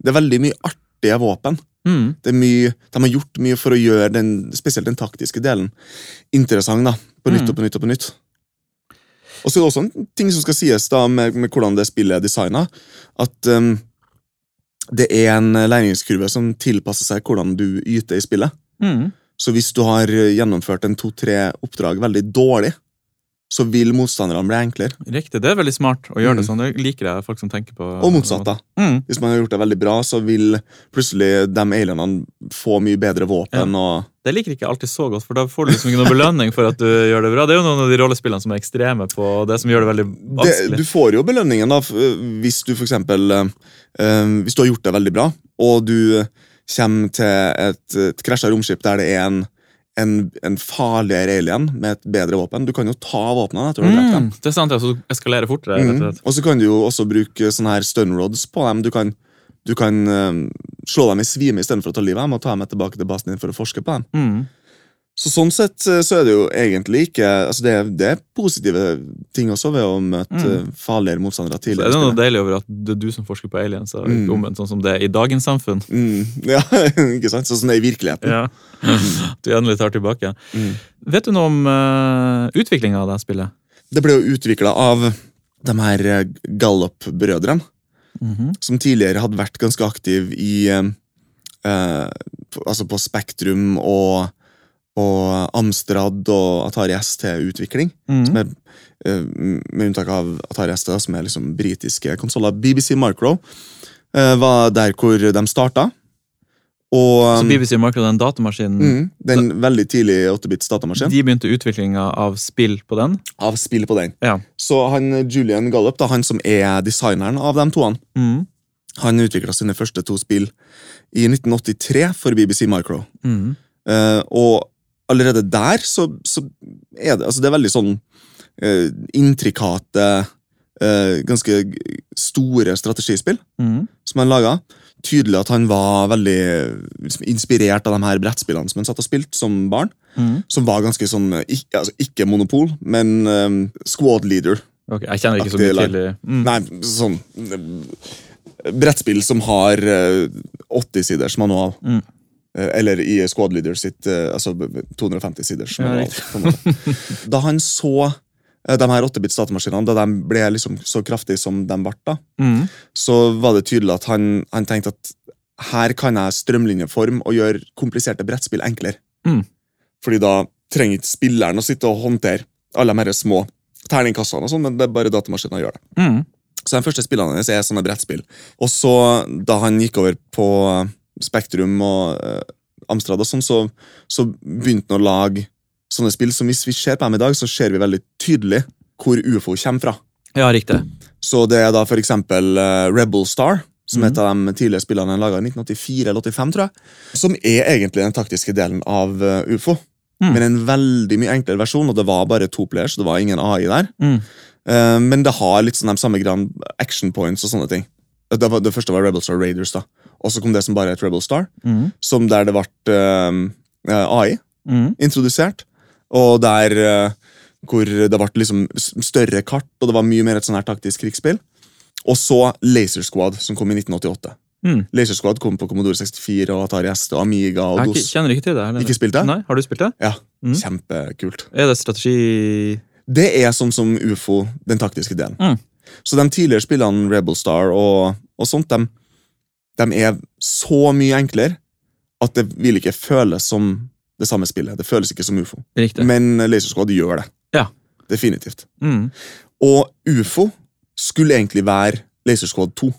Det er veldig mye artige våpen. Mm. Det mye, de har gjort mye for å gjøre den, spesielt den taktiske delen interessant. da, På nytt Mm. og på nytt og på nytt. Og så er det også en ting som skal sies da med, med hvordan det spillet er designa. At um, det er en læringskurve som tilpasser seg hvordan du yter i spillet. Mm. Så hvis du har gjennomført en to-tre oppdrag veldig dårlig, så vil motstanderne bli enklere. Riktig. Det er veldig smart å gjøre det Mm. sånn. Det liker jeg folk som tenker på Og motsatt, da. Mm. Hvis man har gjort det veldig bra, så vil plutselig de alienene få mye bedre våpen. og... Det liker ikke alltid så godt, for da får du liksom ikke noen belønning for at du gjør det bra. Det er jo noen av de rollespillene som er ekstreme på det som gjør det veldig det, vanskelig. du får jo belønningen da, hvis du for eksempel eh, Hvis du har gjort det veldig bra, og du kommer til et, et krasja romskip der det er en, en, en farligere alien med et bedre våpen. Du kan jo ta våpnene etter du har drept dem. Mm. Det er sant, ja, så du eskalerer fort og Mhm. Og så kan du jo også bruke sånne her stun rods på dem. Du kan, du kan uh, slå dem i svime istedenfor å ta livet av dem og ta dem tilbake til basen din for å forske på dem. Mm. Så sånn sett eh, så er det jo egentlig ikke altså det, det er positive ting også ved å møte Mm. eh, farligere motstandere Så er tidligere. det noe deilig over at det er du som forsker på aliens, og Mm. omvendt, sånn som det er i dagens samfunn. Mm, ja, ikke sant? Sånn som det er i virkeligheten. Ja. Du endelig tar tilbake. Mm. Vet du noe om uh, utviklinga av det spillet? Det ble jo utvikla av de her eh, Gallup-brødrene, -hmm. som tidligere hadde vært ganske aktiv i uh, eh, Altså på Spektrum og og Amstrad og Atari ST-utvikling. Mm. Som eh, med unntak av Atari ST, som er liksom britiske konsoller. BBC Micro eh, var der hvor de starta. Og Så BBC Micro, den datamaskinen, mm, den veldig tidlig 8-bits datamaskin. de begynte utviklinga av spill på den. Av spill på den. Ja. Så han Julian Gallup, da, han som er designeren av de toene, Mm. han utvikla sine første to spill i 1983 for BBC Micro. Mm. Uh, og allerede der så, så er det altså det er veldig sånn uh, intrikate, eh, ganske store strategispill Mm. som han laga. Tydelig at han var veldig liksom, inspirert av de her brettspillene som han satt og spilte som barn. Mm. Som var ganske sånn, ikke, altså, ikke monopol, men eh, squad leader. Ok, Jeg kjenner ikke så mye til. Mm. Nei, sånn Brettspill som har eh, 80-siders manual. Mm. Eh, Eller i Squad Leader sitt eh, altså 250-siders Ja, manual. riktig. på en måte. da han så eh, de her 8-bits datamaskinene, da de ble liksom så kraftige som de ble, da, Mm. så var det tydelig at han, han tenkte at her kan jeg strømlinjeform og gjøre kompliserte brettspill enklere. Mm. Fordi da trenger ikke spilleren å sitte og håndtere alle de her små terningkassene, og sånn, men det er bare datamaskinen gjør det. Mm. Så de første spillene hennes er sånne brettspill. Og så, da han gikk over på Spektrum og uh, Amstrad og sånn, så, så begynte han å lage sånne spill som hvis vi ser på dem i dag, så ser vi veldig tydelig hvor ufo kommer fra. Ja, riktig. Så det er da for eksempel uh, Rebel Star, som mm. er et av de tidligere spillene han laga i 1984 eller 85, tror jeg. Som er egentlig den taktiske delen av uh, ufo. Mm. Men en veldig mye enklere versjon, og det var bare to players, så det var ingen AI der. Mm. Uh, men det har litt sånn de samme action points og sånne ting. Det, var, det første var Rebel Star Raiders, da. Og så kom det som bare het Rebel Star, Mm. som der det ble eh, AI Mm. introdusert. Og der uh, hvor det ble liksom større kart, og det var mye mer et sånn her taktisk krigsspill. Og så Laser Squad, som kom i 1988. Mm. Laser Squad kom på Commodore 64 og Atari ST og Amiga og Jeg DOS. kjenner ikke til det. Eller? Ikke spilt det? Nei, Har du spilt det? Ja, Mm. Kjempekult. Er det strategi Det er sånn som UFO, den taktiske delen. Mm. Så de tidligere spillene, Rebel Star og, og sånt, de, de er så mye enklere at det vil ikke føles som det samme spillet. Det føles ikke som UFO. Riktig. Men Laser Squad gjør det. Ja. Definitivt. Mm. Og UFO skulle egentlig være Laser Squad 2.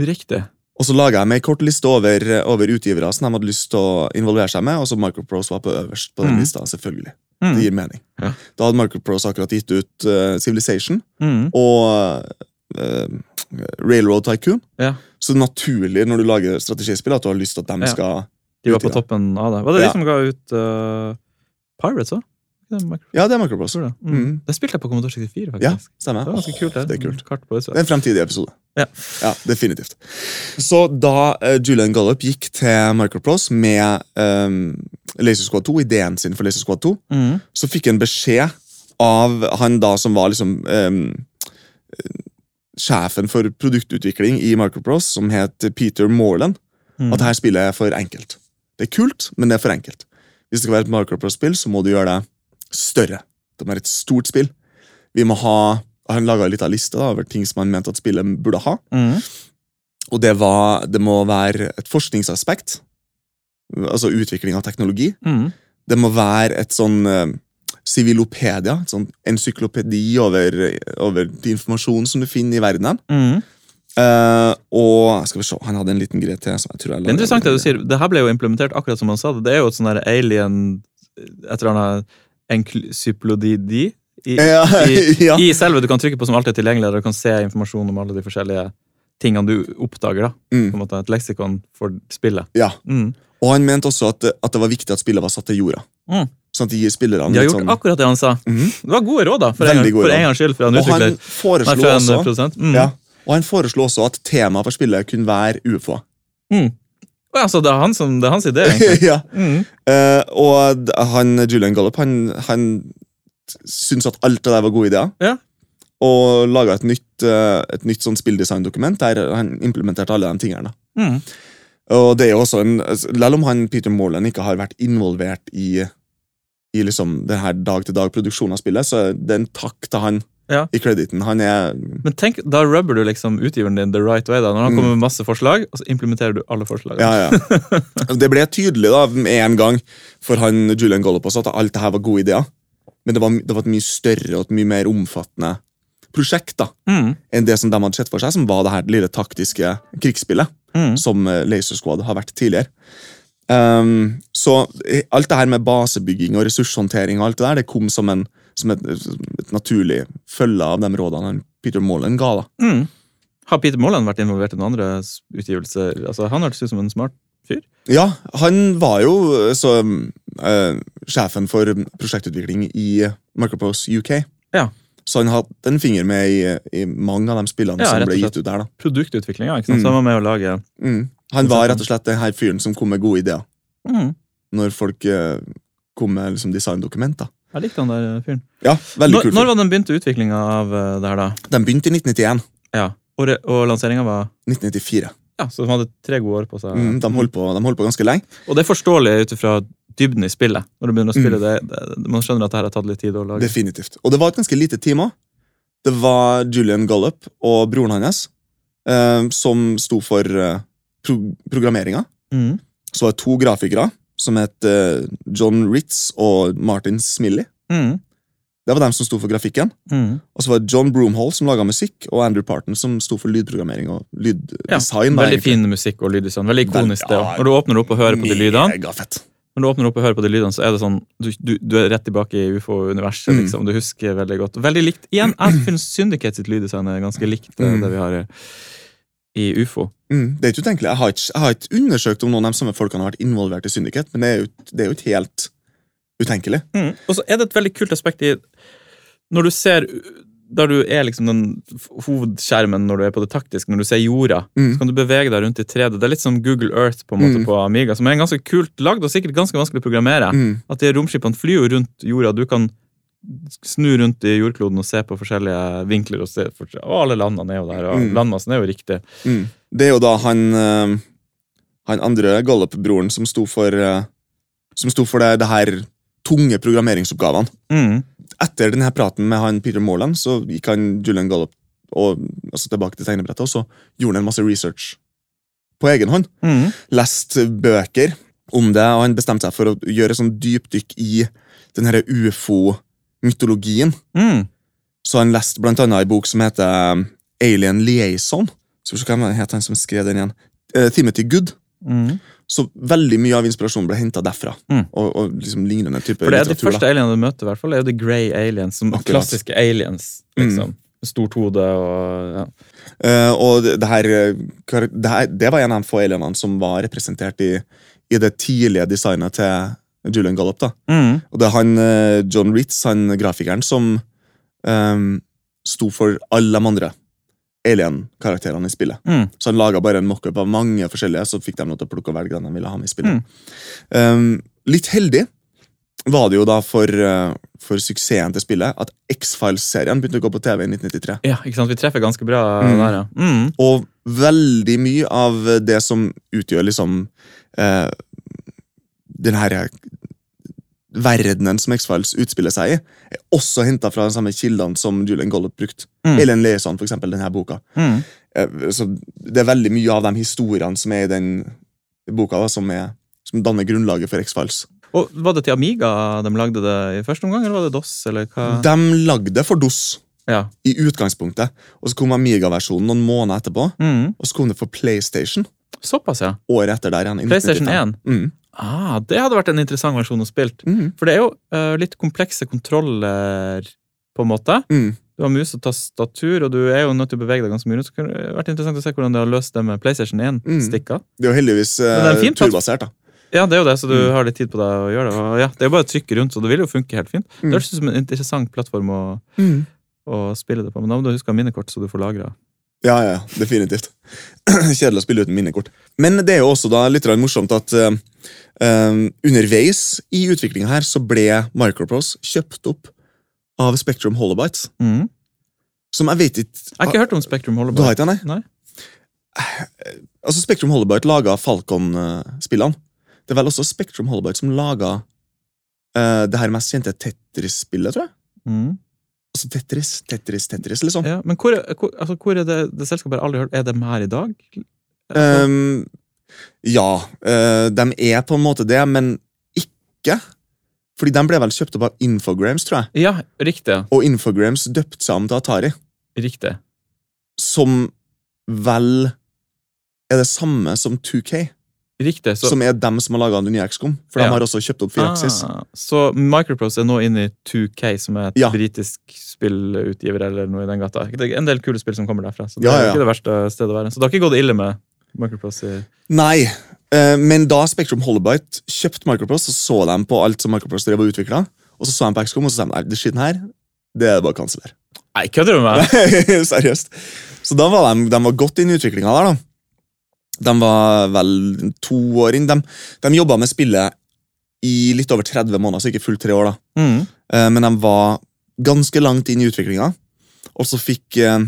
Riktig. Og så laga jeg meg en kort liste over, over utgivere som de hadde lyst til å involvere seg med, og så Microprose var på øverst på den Mm. lista. selvfølgelig. Mm. Det gir mening. Ja. Da hadde Microprose akkurat gitt ut uh, Civilization Mm. og uh, Railroad Tycoon. Ja. Så naturlig når du lager strategispill at du har lyst til at de Ja. skal De var på toppen av det. Var det de som ga ut uh, Pirates òg? Ja, det er Microprose. Det. Mm. Mm. det spilte jeg på Commodore 64, faktisk. Ja, stemmer. Det var ganske kult. Det, Det er kult. Kart på Det er en fremtidig episode. Ja. Ja, definitivt. Så da uh, Julian Gallup gikk til Microprose med um, Laser Squad 2, ideen sin for Laser Squad 2, Mm. så fikk han beskjed av han da som var liksom um, sjefen for produktutvikling i Microprose, som het Peter Morland, Mm. at dette spillet er for enkelt. Det er kult, men det er for enkelt. Hvis det skal være et Microprose-spill, så må du gjøre det større. Det må være et stort spill. Vi må ha Han laga ei lita liste da, over ting som han mente at spillet burde ha. Mm. Og det var Det må være et forskningsaspekt. Altså utvikling av teknologi. Mm. Det må være et sånn sivilopedia, Civilopedia, et sånn encyklopedi over, over de informasjonen som du finner i verdenen. Mm. Uh, og skal vi se, han hadde en liten greie til. som jeg tror jeg Det er interessant det du sier. Det her ble jo implementert akkurat som han sa det. Det er jo et sånn alien Et eller annet encyklopedi i, Ja, i, ja. i selve du kan trykke på som alltid er tilgjengelig, der du kan se informasjon om alle de forskjellige tingene du oppdager. da. Mm. På en måte Et leksikon for spillet. ja. Mm. Og han mente også at, at det var viktig at spillet var satt til jorda. Mm. Sånn at de gir spillerne De har gjort sånn akkurat det han sa. -hmm. Det var gode råd, da. For, en, for en gangs skyld For han Og han utvikler. Nei, foreslo fra også. Mm. ja, Og han foreslo også at temaet for spillet kunne være ufo. Mm. Og så det, er han som, det er hans idé, egentlig. ja. Mm. Uh, og han, Julian Gallup han, han syntes at alt det der var gode ideer. Ja. Og laga et nytt, uh, et nytt sånn spilldesigndokument der han implementerte alle de tingene. Mm. Og det er jo også en, altså, Selv om han Peter Morland ikke har vært involvert i, i liksom den her dag-til-dag-produksjonen av spillet, så er det en takk til han Ja. i crediten. Han er Men tenk, da rubber du liksom utgiveren din the right way. da, Når han kommer med masse forslag, og så implementerer du alle forslagene. Ja, ja. Det ble tydelig da, med en gang for han Julian også, at alt det her var gode ideer. Men det var, det var et mye større og et mye mer omfattende prosjekt da, Mm, enn det som de hadde sett for seg, som var det her lille taktiske krigsspillet. mm, som eh, Laser Squad har vært tidligere. Um, så eh, alt det her med basebygging og ressurshåndtering og alt det der, det kom som, en, som et, et naturlig følge av de rådene Peter Mollen ga. da. mm. Har Peter Molland vært involvert i noen andre utgivelser? Altså, Han hørtes ut som en smart fyr. Ja, han var jo så eh, sjefen for prosjektutvikling i Microprose UK. Ja. Så han hadde en finger med i, i mange av de spillene Ja, som ble gitt ut der. da. Ja. ikke sant? Mm. Så han var med å lage Mm. Han var rett og slett den her fyren som kom med gode ideer. mm. Når folk eh, kom med liksom, designdokument. Jeg likte han der fyren. Ja, veldig Når, kul når var den begynte utviklinga av eh, det her, da? Den begynte i 1991. Ja. Og, og lanseringa var 1994. Ja, Så de hadde tre gode år på seg. Mm, de, holdt på, de holdt på ganske lenge. Og det er forståelig ut ifra dybden i spillet. Når du begynner å spille Mm. det, det, Man skjønner at det her har tatt litt tid å lage. Definitivt. Og det var et ganske lite team òg. Det var Julian Gallup og broren hans eh, som sto for eh, pro programmeringa. Mm. Så var det to grafikere som het eh, John Ritz og Martin Smilly. Mm. Det var dem som sto for grafikken. Mm. Og så var det John Broomhall som laga musikk, og Andrew Parton som sto for lydprogrammering og lyddesign. Ja, veldig fin musikk og lyddesign. Veldig ikonisk. det Ja. Når du åpner opp og hører på de lydene. Når du åpner opp og hører på de lydene, så er det sånn du, du, du er rett tilbake i ufo-universet. Mm. liksom. Du husker veldig godt. Veldig likt. Igjen, jeg syns Syndicate sitt lyddesign er ganske likt det, Mm. det vi har i, ufo. Mm, det er ikke utenkelig. Jeg har ikke, jeg har ikke undersøkt om noen av de samme folkene har vært involvert i Syndicate, men det er jo, det er jo ikke helt utenkelig. Mm. Og så er det et veldig kult aspekt i Når du ser Der du er liksom den hovedskjermen når du er på det taktiske, når du ser jorda, Mm. så kan du bevege deg rundt i 3D. Det er litt som Google Earth på en måte Mm. på Amiga, som er en ganske kult lagd og sikkert ganske vanskelig å programmere. Mm. At de romskipene flyr jo rundt jorda. Du kan snu rundt i jordkloden og se på forskjellige vinkler. Og, se, for- og alle landene er jo der, og Mm. landmassen er jo riktig. Mm. Det er jo da han eh, Han andre Gallup-broren som sto for eh, Som sto for det, det her tunge programmeringsoppgavene. Mm. Etter denne praten med han Peter Morland så gikk han Julian Gallup og, altså tilbake til tegnebrettet, og så gjorde han en masse research på egen hånd. Mm. Lest bøker om det, og han bestemte seg for å gjøre sånn dypdykk i den her ufo-mytologien. Mm. Så han leste blant annet en bok som heter um, Alien Liaison. Skal vi se hvem het han som skrev den igjen? Eh, Timothy Good. Mm. Så veldig mye av inspirasjonen ble henta derfra. Mm. Og, og liksom lignende type For det er de første alienene du møter, i hvert fall, er jo the grey aliens. Som Akkurat. klassiske aliens. liksom. Stort hode og ja. Uh, og det, det, her, eh, det, her, det var en av de få alienene som var representert i, i det tidlige designet til Julian Gallup. da. Mm. Og det er han eh, John Ritz, han grafikeren, som um, sto for alle de andre alien-karakterene i spillet. Mm. Så han laga bare en mockup av mange forskjellige, så fikk de lov til å plukke og velge den de ville ha med i spillet. Mm. Um, litt heldig var det jo da for, uh, for suksessen til spillet at X-Files-serien begynte å gå på TV i 1993. Ja, ikke sant? Vi treffer ganske bra Mm. der, ja. Mm. Og veldig mye av det som utgjør liksom eh, den her verdenen som X-Files utspiller seg i, er også henta fra de samme kildene som Julian Gollop brukte. Mm. Ellen Leeson, for eksempel, denne boka. Mm. Eh, Så det er veldig mye av de historiene som er i den boka, da, som, er, som danner grunnlaget for X-Files. Og Var det til Amiga de lagde det i første omgang, eller var det DOS? eller hva? De lagde det for DOS Ja. i utgangspunktet, og så kom Amiga-versjonen noen måneder etterpå, Mm. og så kom det for PlayStation Såpass, ja. året etter der igjen. PlayStation 1995. 1. Mm. Ah, det hadde vært en interessant versjon å spille. Mm. For det er jo uh, litt komplekse kontroller, på en måte. Mm. Du har mus og tastatur, og du er jo nødt til å bevege deg ganske mye. Så kunne det vært interessant å se hvordan det har løst det med PlayStation 1-stikka. Det er jo heldigvis uh, er eh, turbasert. da. Ja, det er jo det, så du Mm. har litt tid på deg å gjøre det. Og ja, det er jo bare å trykke rundt, så det vil jo funke helt fint. Mm. Det høres ut som en interessant plattform å, å spille det på, men da må du huske å ha minnekort, så du får lagra. Ja, ja, definitivt. Kjedelig å spille uten minnekort. Men det er jo også da litt morsomt at uh, eh, underveis i utviklinga her så ble Microprose kjøpt opp av Spectrum Holobytes. Mm. Som jeg vet ikke Jeg har ikke hørt om Spektrum Du har ikke nei? Nei. Altså, Spectrum Holobite laga Falcon-spillene. Det er vel også Spectrum Holobite som laga uh, det her mest kjente Tetris-spillet, tror jeg. Mm. Altså Tetris, Tetris, Tetris, liksom. Ja, men hvor, hvor, altså, hvor er det, det selskapet jeg har aldri hørt? Er de her i dag? Um, ja, Uh, de er på en måte det, men ikke. Fordi de ble vel kjøpt opp av Infogrames, tror jeg. ja, riktig. Og Infogrames døpte seg om til Atari, Riktig. som vel er det samme som 2K. Riktig. Så, som er dem som har laga den nye XCOM. For Ja. de har også kjøpt opp Firaxis. Ah, så Microprose er nå inne i 2K, som er et Ja. britisk spillutgiver eller noe i den gata. Det er en del kule spill som kommer derfra, så det Ja, er ikke det verste stedet å være. Så det har ikke gått ille med Microprose Nei, eh, men da Spectrum Holobyte kjøpte Microprose, så så de på alt som Microprose drev og utvikla. Og så så de på XCOM, og så sa de nei, det skitten her, det er det bare å kansellere. Nei, kødder du med meg? Seriøst. Så da var de, de var godt inn i utviklinga der, da. De var vel to år inn. De, de jobba med spillet i litt over 30 måneder, så ikke fullt tre år. da. Mm. Eh, Men de var ganske langt inn i utviklinga. Og så fikk eh,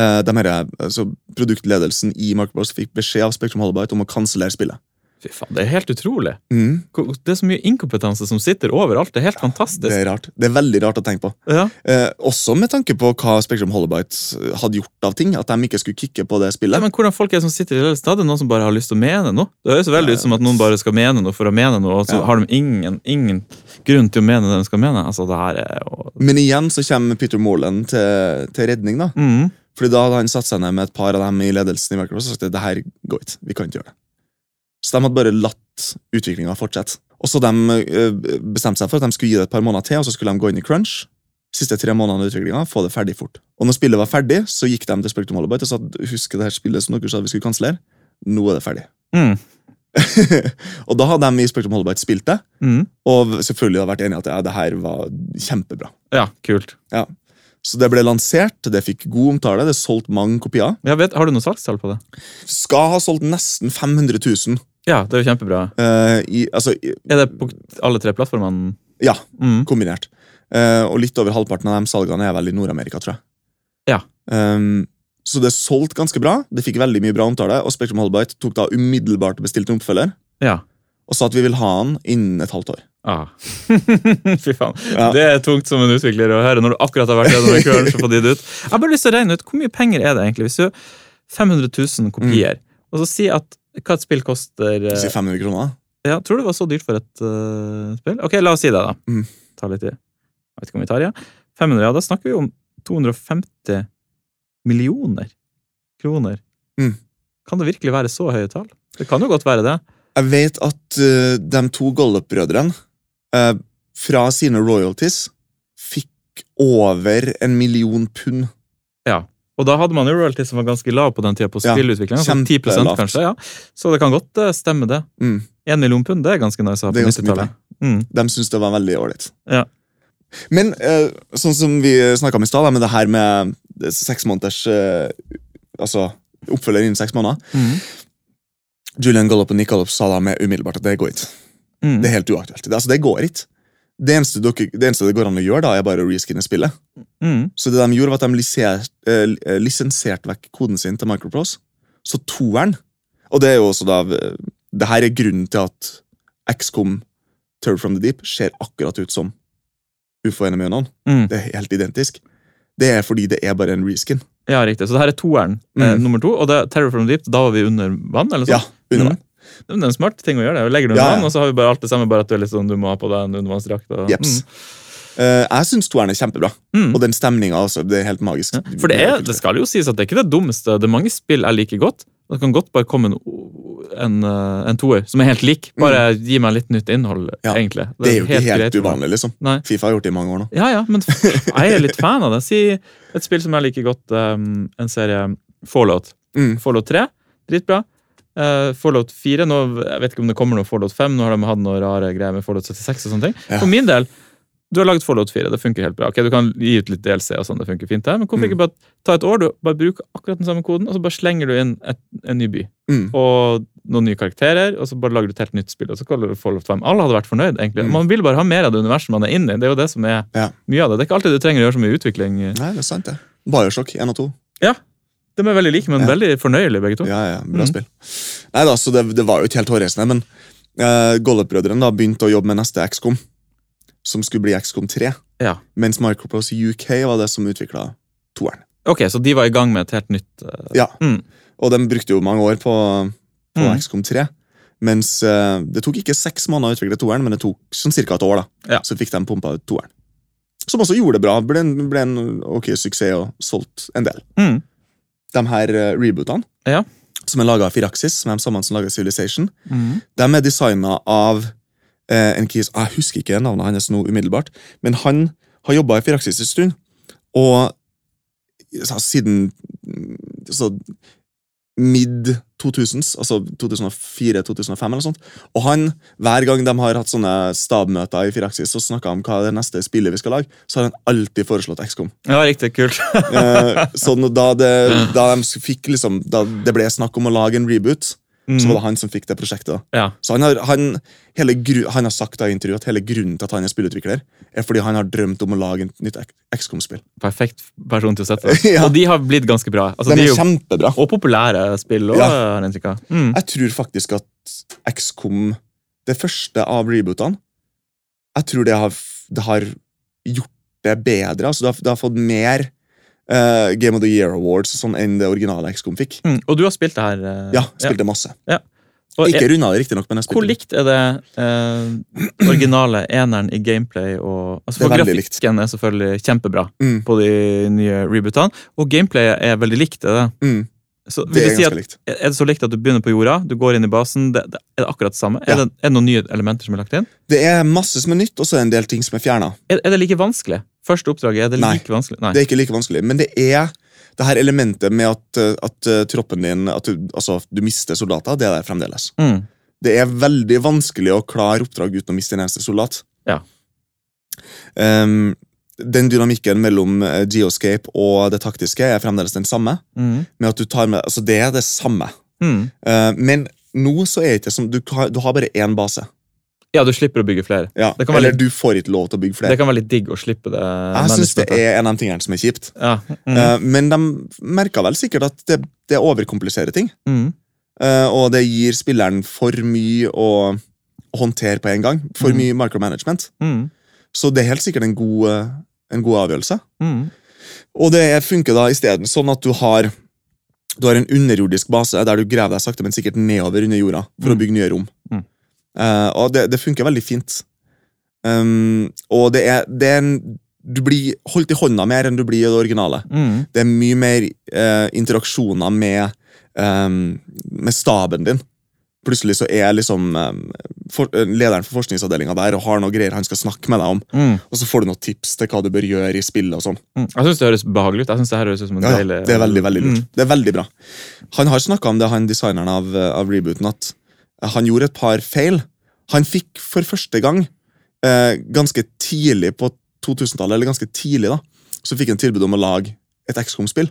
eh, de her, altså produktledelsen i Marketplace fikk beskjed av Spectrum Holobyte om å kansellere spillet. Fy faen, det er helt utrolig. Mm, Det er så mye inkompetanse som sitter overalt. Det er helt fantastisk. det er rart. Det er veldig rart å tenke på. Ja. Eh, også med tanke på hva Spectrum Holobites hadde gjort av ting. At de ikke skulle kicke på det Ja, spillet. men hvordan folk er som sitter i? Det er noen som bare har lyst til å mene noe. Det høres veldig Ja, ut som at noen bare skal mene noe for å mene noe, og så Ja. har de ingen, ingen grunn til å mene det de skal mene. Altså, det her er jo Men igjen så kommer Peter Morland til, til redning. da. mm. Fordi da hadde han satt seg ned med et par av dem i ledelsen i Microsoft og sagt det her går ikke. Vi kan ikke gjøre det. Så de hadde bare latt utviklinga fortsette. Og så de eh, bestemte seg for at de skulle gi det et par måneder til, og så skulle de gå inn i crunch. Siste tre månedene av utviklinga, få det ferdig fort. Og når spillet var ferdig, så gikk de til Spectrum Holobyte og sa husk det her spillet som dere sa vi skulle kansellere. Nå er det ferdig. Mm. og da hadde de i Spectrum Holobyte spilt det, Mm. og selvfølgelig hadde vært enige at ja, det her var kjempebra. Ja, kult. Så det ble lansert, det fikk god omtale, det solgte mange kopier. Vet, har du noe salgstall på det? Skal ha solgt nesten 500 000. Ja, det er jo kjempebra. Uh, i, altså, i, Er det på alle tre plattformene? ja, Mm. kombinert. Uh, og litt over halvparten av de salgene er vel i Nord-Amerika, tror jeg. Ja. Um, så det solgte ganske bra. Det fikk veldig mye bra omtale, og Spectrum Holbite tok da umiddelbart og bestilte en oppfølger, Ja. og sa at vi vil ha den innen et halvt år. Ah. Fy faen. Ja. Det er tungt som en utvikler å høre når du akkurat har vært gjennom en så får de det ut. Jeg har bare lyst til å regne ut hvor mye penger er det egentlig hvis du 500 000 kopier, og så si at hva et spill koster eh, Si 500 kroner. ja, Tror du det var så dyrt for et uh, spill? Ok, la oss si det, da. Mm. Ta litt tid. Jeg vet ikke om vi tar ja. 500, ja, da snakker vi om 250 millioner kroner. Mm. Kan det virkelig være så høye tall? Det kan jo godt være det. Jeg vet at uh, de to Gollop-brødrene uh, fra sine royalties fikk over en million pund. Ja. Og da hadde man jo royalty som var ganske lav på den tida på Ja, spillutvikling. Altså 10 kjempelavt. kanskje, ja. Så det kan godt eh, stemme, det. Mm. En million pund, det er ganske nice å ha på er ganske mye 90-tallet. Mm. De syntes det var veldig ålreit. Ja. Men eh, sånn som vi snakka om i stad, med det her med seks måneders eh, Altså oppfølger innen seks måneder. Mm. Julian Gollop og Nick Gollop sa da med umiddelbart at det går ikke. Mm. Det er helt uaktuelt. Det, altså, det går ikke. Det eneste, dere, det eneste det går an å gjøre, da, er bare å reskinne spillet. Mm. Så det de gjorde, var at de lisensierte, eh, lisensierte vekk koden sin til Microprose. Så toeren Og det er jo også da eh, Det her er grunnen til at XCOM Terror from the Deep ser akkurat ut som UFO Enemy Unknown. Mm. Det er helt identisk. Det er fordi det er bare en reskin. Ja, riktig. Så det her er toeren, eh, Mm. nummer to. Og det er Terror from the Deep, da var vi under vann? eller Ja, sånn? under Mm. Det er en smart ting å gjøre. det. Legger du Ja, ja. og så har vi bare alt det samme, bare at du, er litt sånn, du må ha på deg en undervannsdrakt. Og, Jeps. Eh, jeg syns toeren er kjempebra. Mm. Mm. Og den stemninga også. Det er helt magisk. Ja. For det, er, det skal jo sies at det er ikke det dummeste. Det er mange spill jeg liker godt. Det kan godt bare komme en, en, eh, en toer som er helt lik. Bare gi meg litt nytt innhold, Mm. Ja. egentlig. Det er jo ikke helt helt uvanlig, liksom. Nei. Fifa har gjort det i mange år nå. Ja, ja, men jeg er litt fan av det. Si et spill som jeg liker godt, um, en serie Fallout. Mm. Fallout 3, dritbra. Eh, Fallout 4, nå, jeg vet ikke om det kommer noe Fallout 5, nå har de hatt noe rare greier med Fallout 76 og sånne ting. Ja. For min del, du har laget Fallout 4, det funker helt bra. Ok, Du kan gi ut litt DLC og sånn, det funker fint her. men hvorfor Mm. ikke bare ta et år, du bare bruker akkurat den samme koden, og så bare slenger du inn et, en ny by. Mm. Og noen nye karakterer, og så bare lager du et helt nytt spill, og så kaller du Fallout 5. Alle hadde vært fornøyd, egentlig. Mm. Man vil bare ha mer av det universet man er inne i. Det er jo det som er Ja. mye av det. Det er ikke alltid du trenger å gjøre så mye utvikling. Nei, det er sant, det. Bioshock 1 og 2. De er veldig like, men Ja. veldig fornøyelige, begge to. Ja, ja, bra Mm. spill. Nei da, så det, det var jo ikke helt hårreisende, men uh, Gollop-brødrene da begynte å jobbe med neste XCOM, som skulle bli XCOM 3. Ja. mens Microprose UK var det som utvikla toeren. Ok, så de var i gang med et helt nytt uh, Ja. Mm. Og de brukte jo mange år på, på Mm. XCOM 3. Mens uh, det tok ikke seks måneder å utvikle toeren, men det tok sånn cirka et år. da. Ja. Så fikk de pumpa ut toeren. Som også gjorde det bra. Ble en, ble en ok suksess og solgt en del. Mm. De her eh, rebootene, Ja. som er laga av Firaxis, som er de samme som laga Civilization, Mm. de er designa av eh, en kis Jeg husker ikke navnet hans nå umiddelbart, men han har jobba i Firaxis en stund. Og så, siden mm, så, mid 2000s, altså 2004-2005 eller sånt. Og han, hver gang de har hatt sånne stabmøter i Firaxis og snakka om hva det neste spillet vi skal lage, så har han alltid foreslått XCOM. Ja, riktig. Kult. Eh, så da det, da de fikk liksom, da det ble snakk om å lage en reboot, så var det han som fikk det prosjektet. Ja. Så han har, han, gru, han har sagt i intervjuet at hele grunnen til at han er spillutvikler, er fordi han har drømt om å lage et nytt XCOM-spill. Perfekt person til å sette. Ja. Og de har blitt ganske bra. Altså, De er jo, kjempebra. og populære spill òg, Ja. Mm. Jeg tror faktisk at XCOM, det første av rebootene, jeg tror det har, det har gjort det bedre. Altså, det, har, det har fått mer eh, Game of the Year Awards sånn enn det originale XCOM fikk. Mm. Og du har spilt det her? Uh, Ja, spilte masse. Og Ikke runda det, riktignok, hvor likt er det eh, originale eneren i gameplay og altså, For veldig likt. grafikken er selvfølgelig kjempebra Mm, på de nye rebootene, og gameplayet er veldig likt. Er det? mm, Så det er si at likt. Er det så likt at du begynner på jorda, du går inn i basen, det, det, er det akkurat det samme? Ja. Er, det, er det noen nye elementer som er lagt inn? Det er masse som er nytt, og så er det en del ting som er fjerna. Er, er det like vanskelig? Første oppdraget, er det Nei. like vanskelig? Nei. Det er ikke like vanskelig, men det er det her elementet med at, eh, at eh, troppen din at du, altså, du mister soldater, det er der fremdeles. Mm. Det er veldig vanskelig å klare oppdrag uten å miste en eneste soldat. Ja. Um, den dynamikken mellom eh, geoscape og det taktiske er fremdeles den samme. Mm. med at du tar med, altså Det er det samme. Mm. Uh, men nå så er det ikke som, du, du har bare én base. Ja, du slipper å bygge flere. Ja. Det kan være Eller litt- du får ikke lov til å bygge flere. Det kan være litt digg å slippe det. Jeg syns det er en av de tingene som er kjipt. ja. mm. Eh, men de merka vel sikkert at det, det overkompliserer ting. Mm. Eh, og det gir spilleren for mye å, å håndtere på en gang. For Mm. mye micromanagement. Mm. Så det er helt sikkert en god, eh, en god avgjørelse. Mm. Og det funker da isteden sånn at du har du har en underjordisk base der du graver deg sakte, men sikkert nedover under jorda for å Mm. bygge nye rom. Eh, og det, det funker veldig fint. Um, og det er, det er en, Du blir holdt i hånda mer enn du blir i det originale. Mm. Det er mye mer uh, interaksjoner med, um, med staben din. Plutselig så er liksom um, for, eh, lederen for forskningsavdelinga der og har noe greier han skal snakke med deg om. Mm. Og så får du noen tips til hva du bør gjøre i spillet. og sånn. Mm. Jeg syns det høres behagelig ut. Jeg synes Det her høres ut som en Ja, ja, deilig det er veldig veldig lurt. Mm. Det er veldig bra. Han har snakka om det, han designeren av, av rebooten, at han gjorde et par feil. Han fikk for første gang, eh, ganske tidlig på 2000-tallet, eller ganske tidlig, da, så fikk han tilbud om å lage et XCOM-spill.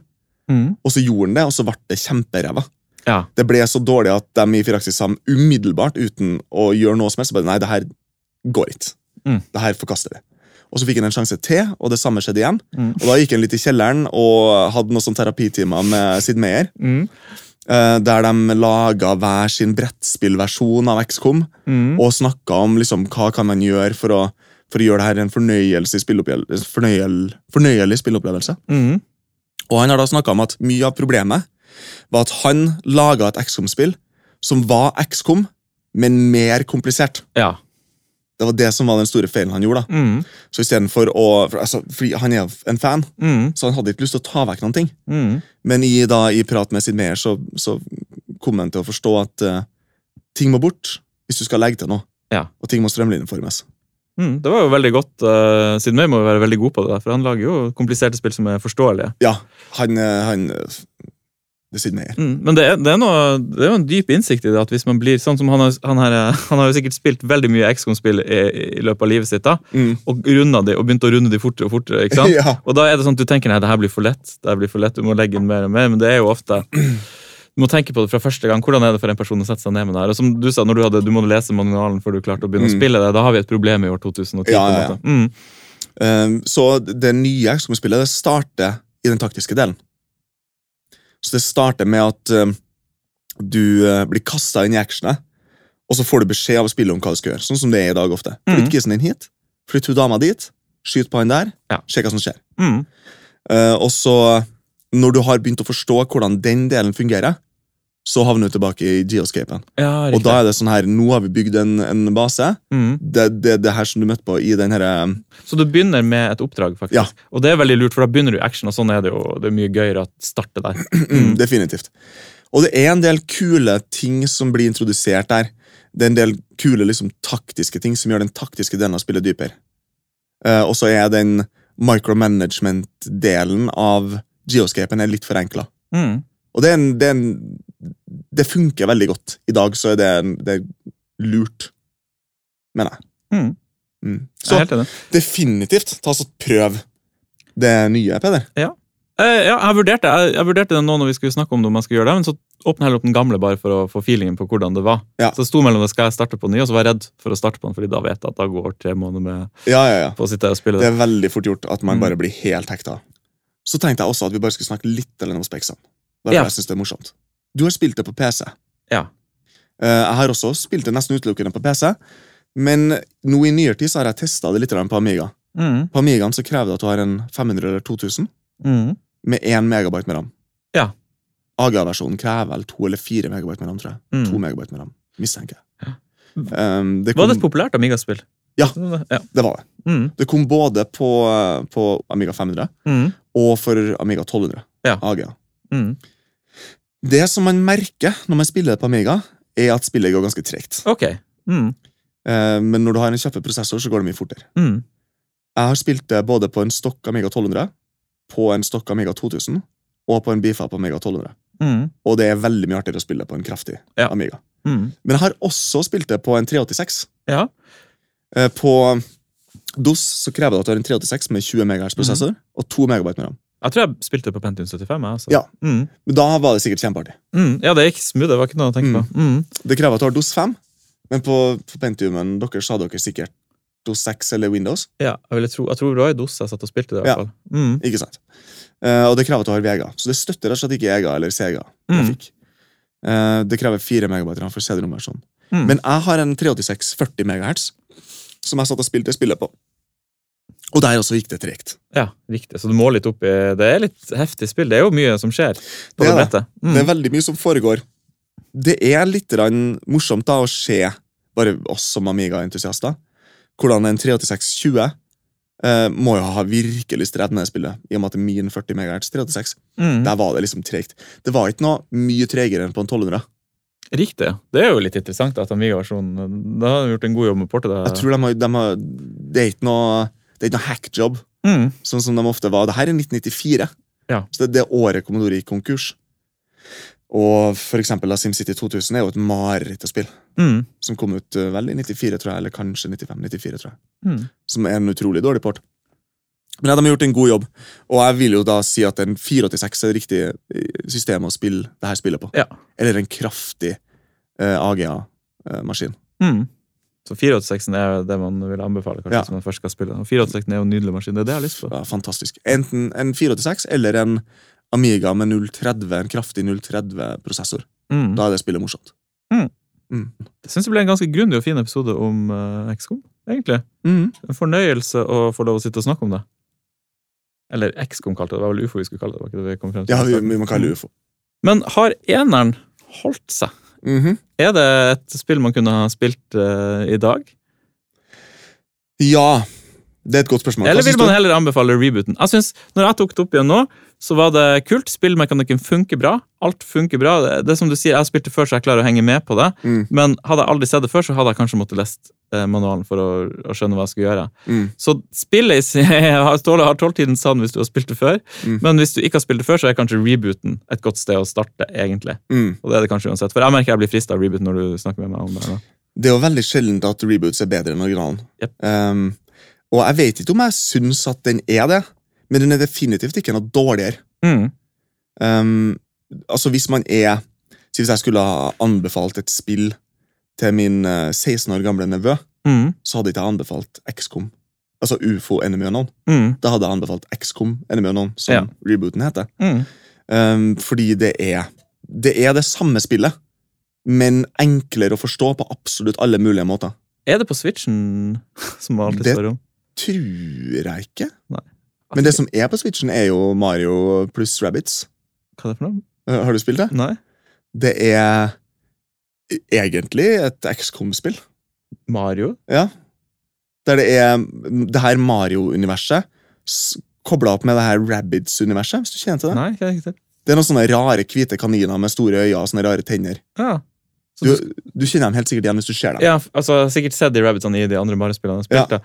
Mm. Og så gjorde han det, og så ble det kjemperæva. Ja. Det ble så dårlig at de i Firaxis sa umiddelbart, uten å gjøre noe som helst, bare nei, det her går ikke. Mm. Det her forkaster vi. Og så fikk han en sjanse til, og det samme skjedde igjen. Mm. Og da gikk han litt i kjelleren og hadde noen sånn terapitimer med Sid Meier. Mm. Eh, Der de laga hver sin brettspillversjon av XCOM Mm. og snakka om liksom, hva kan man gjøre for å, for å gjøre det her en fornøyelse i fornøyel, fornøyelig spillopplevelse. Mm. Og han har da snakka om at mye av problemet var at han laga et XCOM-spill som var XCOM, men mer komplisert. Ja. Det var det som var den store feilen han gjorde. da. Mm. Så istedenfor å for, altså, Fordi han er en fan, Mm. så han hadde ikke lyst til å ta vekk noen ting. Mm. Men i, da, i prat med Sid Meier så, så kom han til å forstå at uh, ting må bort hvis du skal legge til noe. Ja. Og ting må strømlinjeformes. Mm. Det var jo veldig godt, uh, Sid Meyer må jo være veldig god på det, der, for han lager jo kompliserte spill som er forståelige. Ja, han, eh, han er Mm. Men det er, det, er noe, det er jo en dyp innsikt i det, at hvis man blir sånn som han har, han her, han har jo sikkert spilt veldig mye XCOM-spill i, i løpet av livet sitt, da, Mm. og, runda de, og begynt å runde de fortere og fortere. ikke sant? ja. Og da er det sånn at du tenker nei, det her blir for lett, det her blir for lett, du må legge inn mer og mer, men det er jo ofte du må tenke på det fra første gang. Hvordan er det for en person å sette seg ned med det her? Og som Du sa, når du, hadde, du må lese manualen før du klarte å begynne å Mm. spille det. Da har vi et problem i år 2010. Ja, ja, ja. Mm. Um, så det nye XCOM-spillet starter i den taktiske delen. Så det starter med at um, du uh, blir kasta inn i actionet, og så får du beskjed av spillet om hva du skal gjøre. Sånn som det er i dag ofte. Mhm. Flytt kissen din hit, flytt hun dama dit, skyt på han der, Ja. se hva som skjer. Mm. Uh, og så, når du har begynt å forstå hvordan den delen fungerer, så havner du tilbake i geoscapen. Ja, Og da er det sånn her, nå har vi bygd en, en base. mm. Det, det, det her som du møtte på i den herre Så du begynner med et oppdrag, faktisk. Ja. Og det er veldig lurt, for da begynner du i action, og sånn er det jo. Det er mye gøyere å starte der. Mm, definitivt. Og det er en del kule ting som blir introdusert der. Det er en del kule liksom, taktiske ting som gjør den taktiske delen av spillet dypere. Uh, og så er den micromanagement-delen av geoscapen er litt forenkla. Mm. Og det, er en, det, er en, det funker veldig godt. I dag så er det, det er lurt, mener jeg. Mm. Mm. Så jeg definitivt, ta så prøv det nye, Peder. Eh, ja, jeg vurderte, jeg, jeg vurderte det nå når vi skulle snakke om det, om jeg skulle gjøre det, men så åpna heller opp den gamle bare for å få feelingen på hvordan det var. Ja. Så det sto mellom det skal jeg starte på ny, og så var jeg redd for å starte på den, fordi da vet jeg at da går tre måneder med Ja, ja, ja. på å sitte og spille Det det. er veldig fort gjort at man Mm. bare blir helt hekta. Så tenkte jeg også at vi bare skulle snakke litt eller noe om speksene. Bare Ja. jeg synes det er morsomt. Du har spilt det på PC. Ja. Eh, Jeg har også spilt det nesten utelukkende på PC, men nå i nyere tid så har jeg testa det litt på Amiga. Mm. På Amigaen så krever det at du har en 500 eller 2000 Mm. med 1 megabyte med ram. Ja. AGA-versjonen krever vel 2 eller 4 megabyte med ram, tror jeg. Mm. 2 megabyte med ram, mistenker jeg. Ja. Um, det, Var det et populært Amiga-spill? Ja. ja. det var det. Mm. Det kom både på, på Amiga 500 Mm. og for Amiga 1200. Ja. AGA. Mm. Det som man merker når man spiller på Amiga, er at spillet går ganske tregt. Ok. Mm. Eh, Men når du har en kjappe prosessor, så går det mye fortere. Mm. Jeg har spilt det både på en stokk Amiga 1200, på en stokk Amiga 2000 og på en Bifa på Amiga 1200. Mm. Og det er veldig mye artigere å spille på en kraftig Ja. Amiga. Mm. Men jeg har også spilt det på en 386. Ja. Eh, På DOS så krever det at du har en 386 med 20 MHz prosessor og 2 MB med ram. Jeg tror jeg spilte på Pentium 75. Altså. Ja. Mm. Men da var det sikkert kjempeartig. Mm. ja, det gikk smooth. Det var ikke noe å tenke på. Mm. Det krever at du har DOS 5, men på, på Pentiumen deres hadde dere sikkert DOS 6 eller Windows. Ja, jeg, tro, jeg tror det var i DOS jeg satt og spilte det. i Ja. hvert fall. Mm. Ikke sant? Uh, og det krever at du har Vega. Så det støtter rett og slett ikke Ega eller Sega. Mm. grafikk. Uh, det krever 4 megabyte for CD-romversjonen. Mm. Men jeg har en 386 40 MHz som jeg satt og spilte spillet på. Og der også gikk det tregt. Ja, riktig. Så du må litt opp i Det er litt heftig spill. Det er jo mye som skjer på Det det. Mm. Det er veldig mye som foregår. Det er litt morsomt da å se, bare oss som Amiga-entusiaster, hvordan en 386-20 eh, må jo ha virkelig strevd med det spillet, i og med at det er min 40 MHz 386. Mm. Der var det liksom tregt. Det var ikke noe mye tregere enn på en 1200. Riktig. Det er jo litt interessant at Amiga-versjonen Da har de gjort en god jobb med portet. det. Jeg tror de har, de har, Det er ikke noe det er ikke noe hackjob, Mm. sånn som de ofte var. Det her er 1994. Ja. Så det, er det året Commodore gikk konkurs. Og for eksempel da SimCity 2000 er jo et mareritt å spille. Mm. Som kom ut eh, vel i 94, tror jeg, eller kanskje 95. 94, tror jeg. Mm. Som er en utrolig dårlig port. Men ja, de har gjort en god jobb, og jeg vil jo da si at en 486 er det riktige eh, systemet å spille det her spillet på. Ja. Eller en kraftig uh, AGA-maskin. Mm. Så 486 er det man vil anbefale kanskje, Ja. hvis man først skal spille. Og 486 er jo en nydelig maskin. Det er det jeg har lyst på. Ja, fantastisk. Enten en 486 eller en Amiga med 030, en kraftig 030-prosessor. Mm. Da er det spillet morsomt. Det syns jeg ble en ganske grundig og fin episode om uh, XCOM, egentlig. Mm. En fornøyelse å få lov å sitte og snakke om det. Eller XCOM kalte det. Det var vel UFO vi skulle kalle det. ikke det vi? Ja, vi, vi må kalle det ufo. Men har eneren holdt seg? Mhm. Er det et spill man kunne ha spilt uh, i dag? Ja, det er et godt spørsmål. Eller vil man heller anbefale rebooten? Jeg synes, når jeg tok det opp igjen nå, så var det kult. Spillmekanikken funker bra. Alt funker bra. Det, er som du sier, Jeg har spilt det før, så jeg klarer å henge med på det. Mm. Men hadde jeg aldri sett det før, så hadde jeg kanskje måttet lest manualen for å, å skjønne hva jeg skulle gjøre. Mm. Så spillet har Ståle har tolvtiden sann hvis du har spilt det før. Mm. Men hvis du ikke har spilt det før, så er kanskje rebooten et godt sted å starte. egentlig. Mm. Og det er det kanskje uansett. For jeg merker jeg blir frista av reboot når du snakker med meg om det. Da. Det er jo veldig sjeldent at reboots er bedre enn originalen. Yep. Um, og jeg vet ikke om jeg syns at den er det, men den er definitivt ikke noe dårligere. Mm. Um, altså Hvis man er si Hvis jeg skulle ha anbefalt et spill til min eh, 16 år gamle nevø, Mm. så hadde ikke jeg anbefalt XCOM. Altså UFO Enemy Unknown. Mm. Da hadde jeg anbefalt XCOM Enemy Unknown, som Ja. rebooten heter. Mm. Um, fordi det er, det er det samme spillet, men enklere å forstå på absolutt alle mulige måter. Er det på Switchen, som alltid Det- står om? tror jeg ikke. Nei. Men det som er på Switchen, er jo Mario pluss Rabbits. Hva er det for noe? Eh, Har du spilt det? Nei? Det er egentlig et XCOM-spill. Mario? Ja. Der det er det her Mario-universet kobla opp med det her Rabbids-universet. hvis du kjenner til det. Nei, ikke til. Det er noen sånne rare hvite kaniner med store øyne og sånne rare tenner. Ja. Så Du, du, kjenner dem helt sikkert igjen hvis du ser dem. ja, altså Sikkert sett de rabbitsene i de andre Mario-spillene jeg da.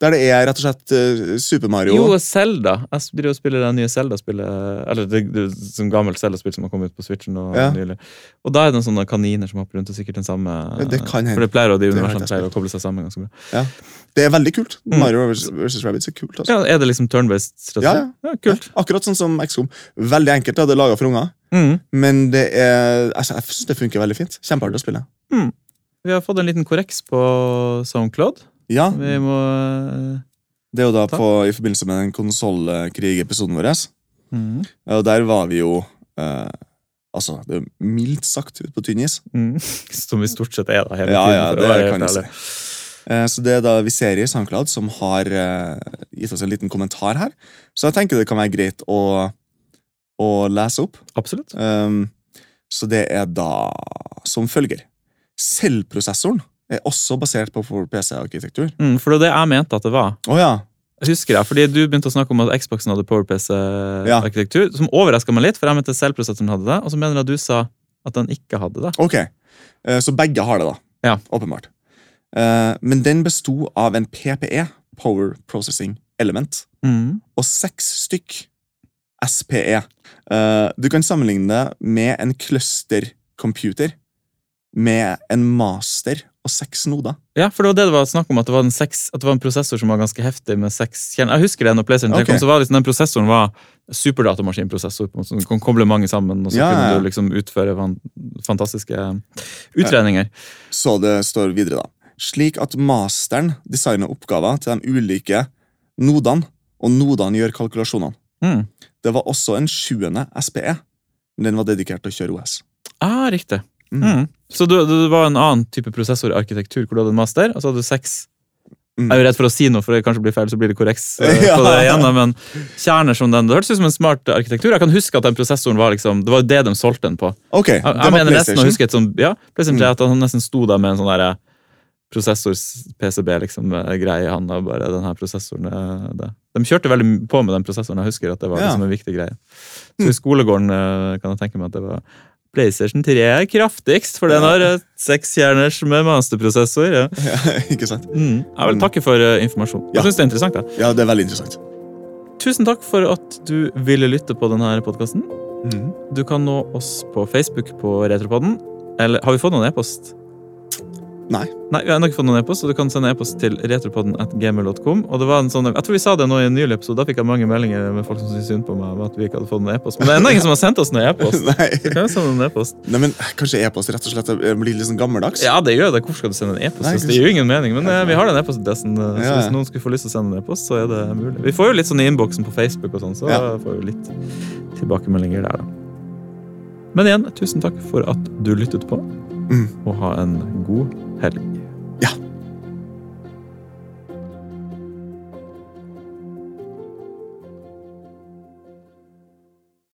Der det er rett og slett eh, Super Mario. Jo, og Zelda. Jeg driver og spiller det nye Zelda-spillet. Eller det, det, som gammelt Zelda-spill som har kommet ut på Switchen. Og, Ja. og da er det noen sånne kaniner som hopper rundt, og sikkert den samme Ja, det kan hende. For det pleier å, de Det universene pleier å koble seg sammen ganske bra. Det er veldig kult. Mm. Mario vs. Rabbids er kult. altså. Ja, Er det liksom turn-based strategi? Ja, ja. kult. Ja, akkurat sånn som XCOM. Veldig enkelt. Det er laga for unger. Mm. Men det er, altså, jeg syns det funker veldig fint. Kjempeartig å spille. Vi har fått en liten korreks på SoundCloud. Ja, Vi må Det er jo da på, i forbindelse med den konsollkrigepisoden vår. mm. Og der var vi jo eh, Altså, det er mildt sagt ute på tynn is. Mm. Som vi stort sett er da hele Ja, tiden. ja, det, det kan jeg si. Eh, Så det er da vi ser i SoundCloud som har eh, gitt oss en liten kommentar her. Så jeg tenker det kan være greit å, å lese opp. Absolutt. Um, så det er da som følger. Selvprosessoren også basert på PC-arkitektur. Mm, for det er det jeg mente at det var. Å ja. Husker jeg, fordi Du begynte å snakke om at Xboxen hadde PowerPC-arkitektur, som overraska meg litt, for jeg mente selvprosessoren hadde det, og så mener jeg at du sa at den ikke hadde det. Ok. Eh, Så begge har det, da. Ja. Åpenbart. Eh, Men den besto av en PPE, Power Processing Element, Mm. og seks stykk SPE. Eh, Du kan sammenligne det med en clustercomputer med en master og seks noder. Ja, for det var det det var snakk om, at det var en, seks, det var en prosessor som var ganske heftig med seks kjerner. Jeg husker det når PlayStation 3 okay. kom, så var liksom den prosessoren var superdatamaskinprosessor, på en måte, du kan koble mange sammen, og så Ja, kunne du liksom utføre fan, fantastiske utredninger. Så det står videre, da. Slik at masteren designer oppgaver til de ulike nodene, og nodene gjør kalkulasjonene. Mm. Det var også en sjuende SPE, men den var dedikert til å kjøre OS. Ah, riktig. Mm. Mm. Så du, det var en annen type prosessorarkitektur hvor du hadde en master, og så hadde du seks Mm. Jeg er jo redd for å si noe, for det kanskje blir feil, så blir det korreks. eh, Ja. på det igjen, men kjerner som den, Det hørtes ut som en smart arkitektur. Jeg kan huske at den prosessoren var liksom, det var det de solgte den på. Ok, Jeg, jeg mener nesten å huske et sånt, ja, PlayStation 3, Mm. at han nesten sto der med en sånn der prosessors-PCB, liksom, eh, greie i handa. Bare den her prosessoren eh, det. De kjørte veldig på med den prosessoren. Jeg husker at det var liksom en viktig greie. Så i skolegården eh, kan jeg tenke meg at det var PlayStation 3 er kraftigst, for den har et sekskjerners med masterprosessor. Ja. Ja, ikke sant? Mm. Jeg vil takke for informasjonen. informasjon. Ja. Jeg synes det er interessant. Da. Ja, det er veldig interessant. Tusen takk for at du ville lytte på denne podkasten. Mm. Du kan nå oss på Facebook på Retropodden. Eller har vi fått noen e-post? Nei. Nei, vi har ennå ikke fått noen e-post, så du kan sende e-post til retropodden at gmail.com. Og det var en sånn, jeg tror vi sa det nå i en nylig episode, da fikk jeg mange meldinger med folk som syntes synd på meg Med at vi ikke hadde fått noen e-post. Men det er ennå ingen som har sendt oss noen e-post. Nei. Så kan vi sende en e-post. Nei, men kanskje e-post rett og slett blir litt sånn gammeldags? Ja, det gjør det. Hvorfor skal du sende en e-post? Det gir jo ingen mening. Men eh, vi har den e-postadressen, eh, så Ja, ja. hvis noen skulle få lyst til å sende en e-post, så er det mulig. Vi får jo litt sånn i innboksen på Facebook og sånn, så Ja. får vi litt tilbakemeldinger der, da. Men igjen, tusen takk for at du lyttet på, Mm. og ha en god Hadi.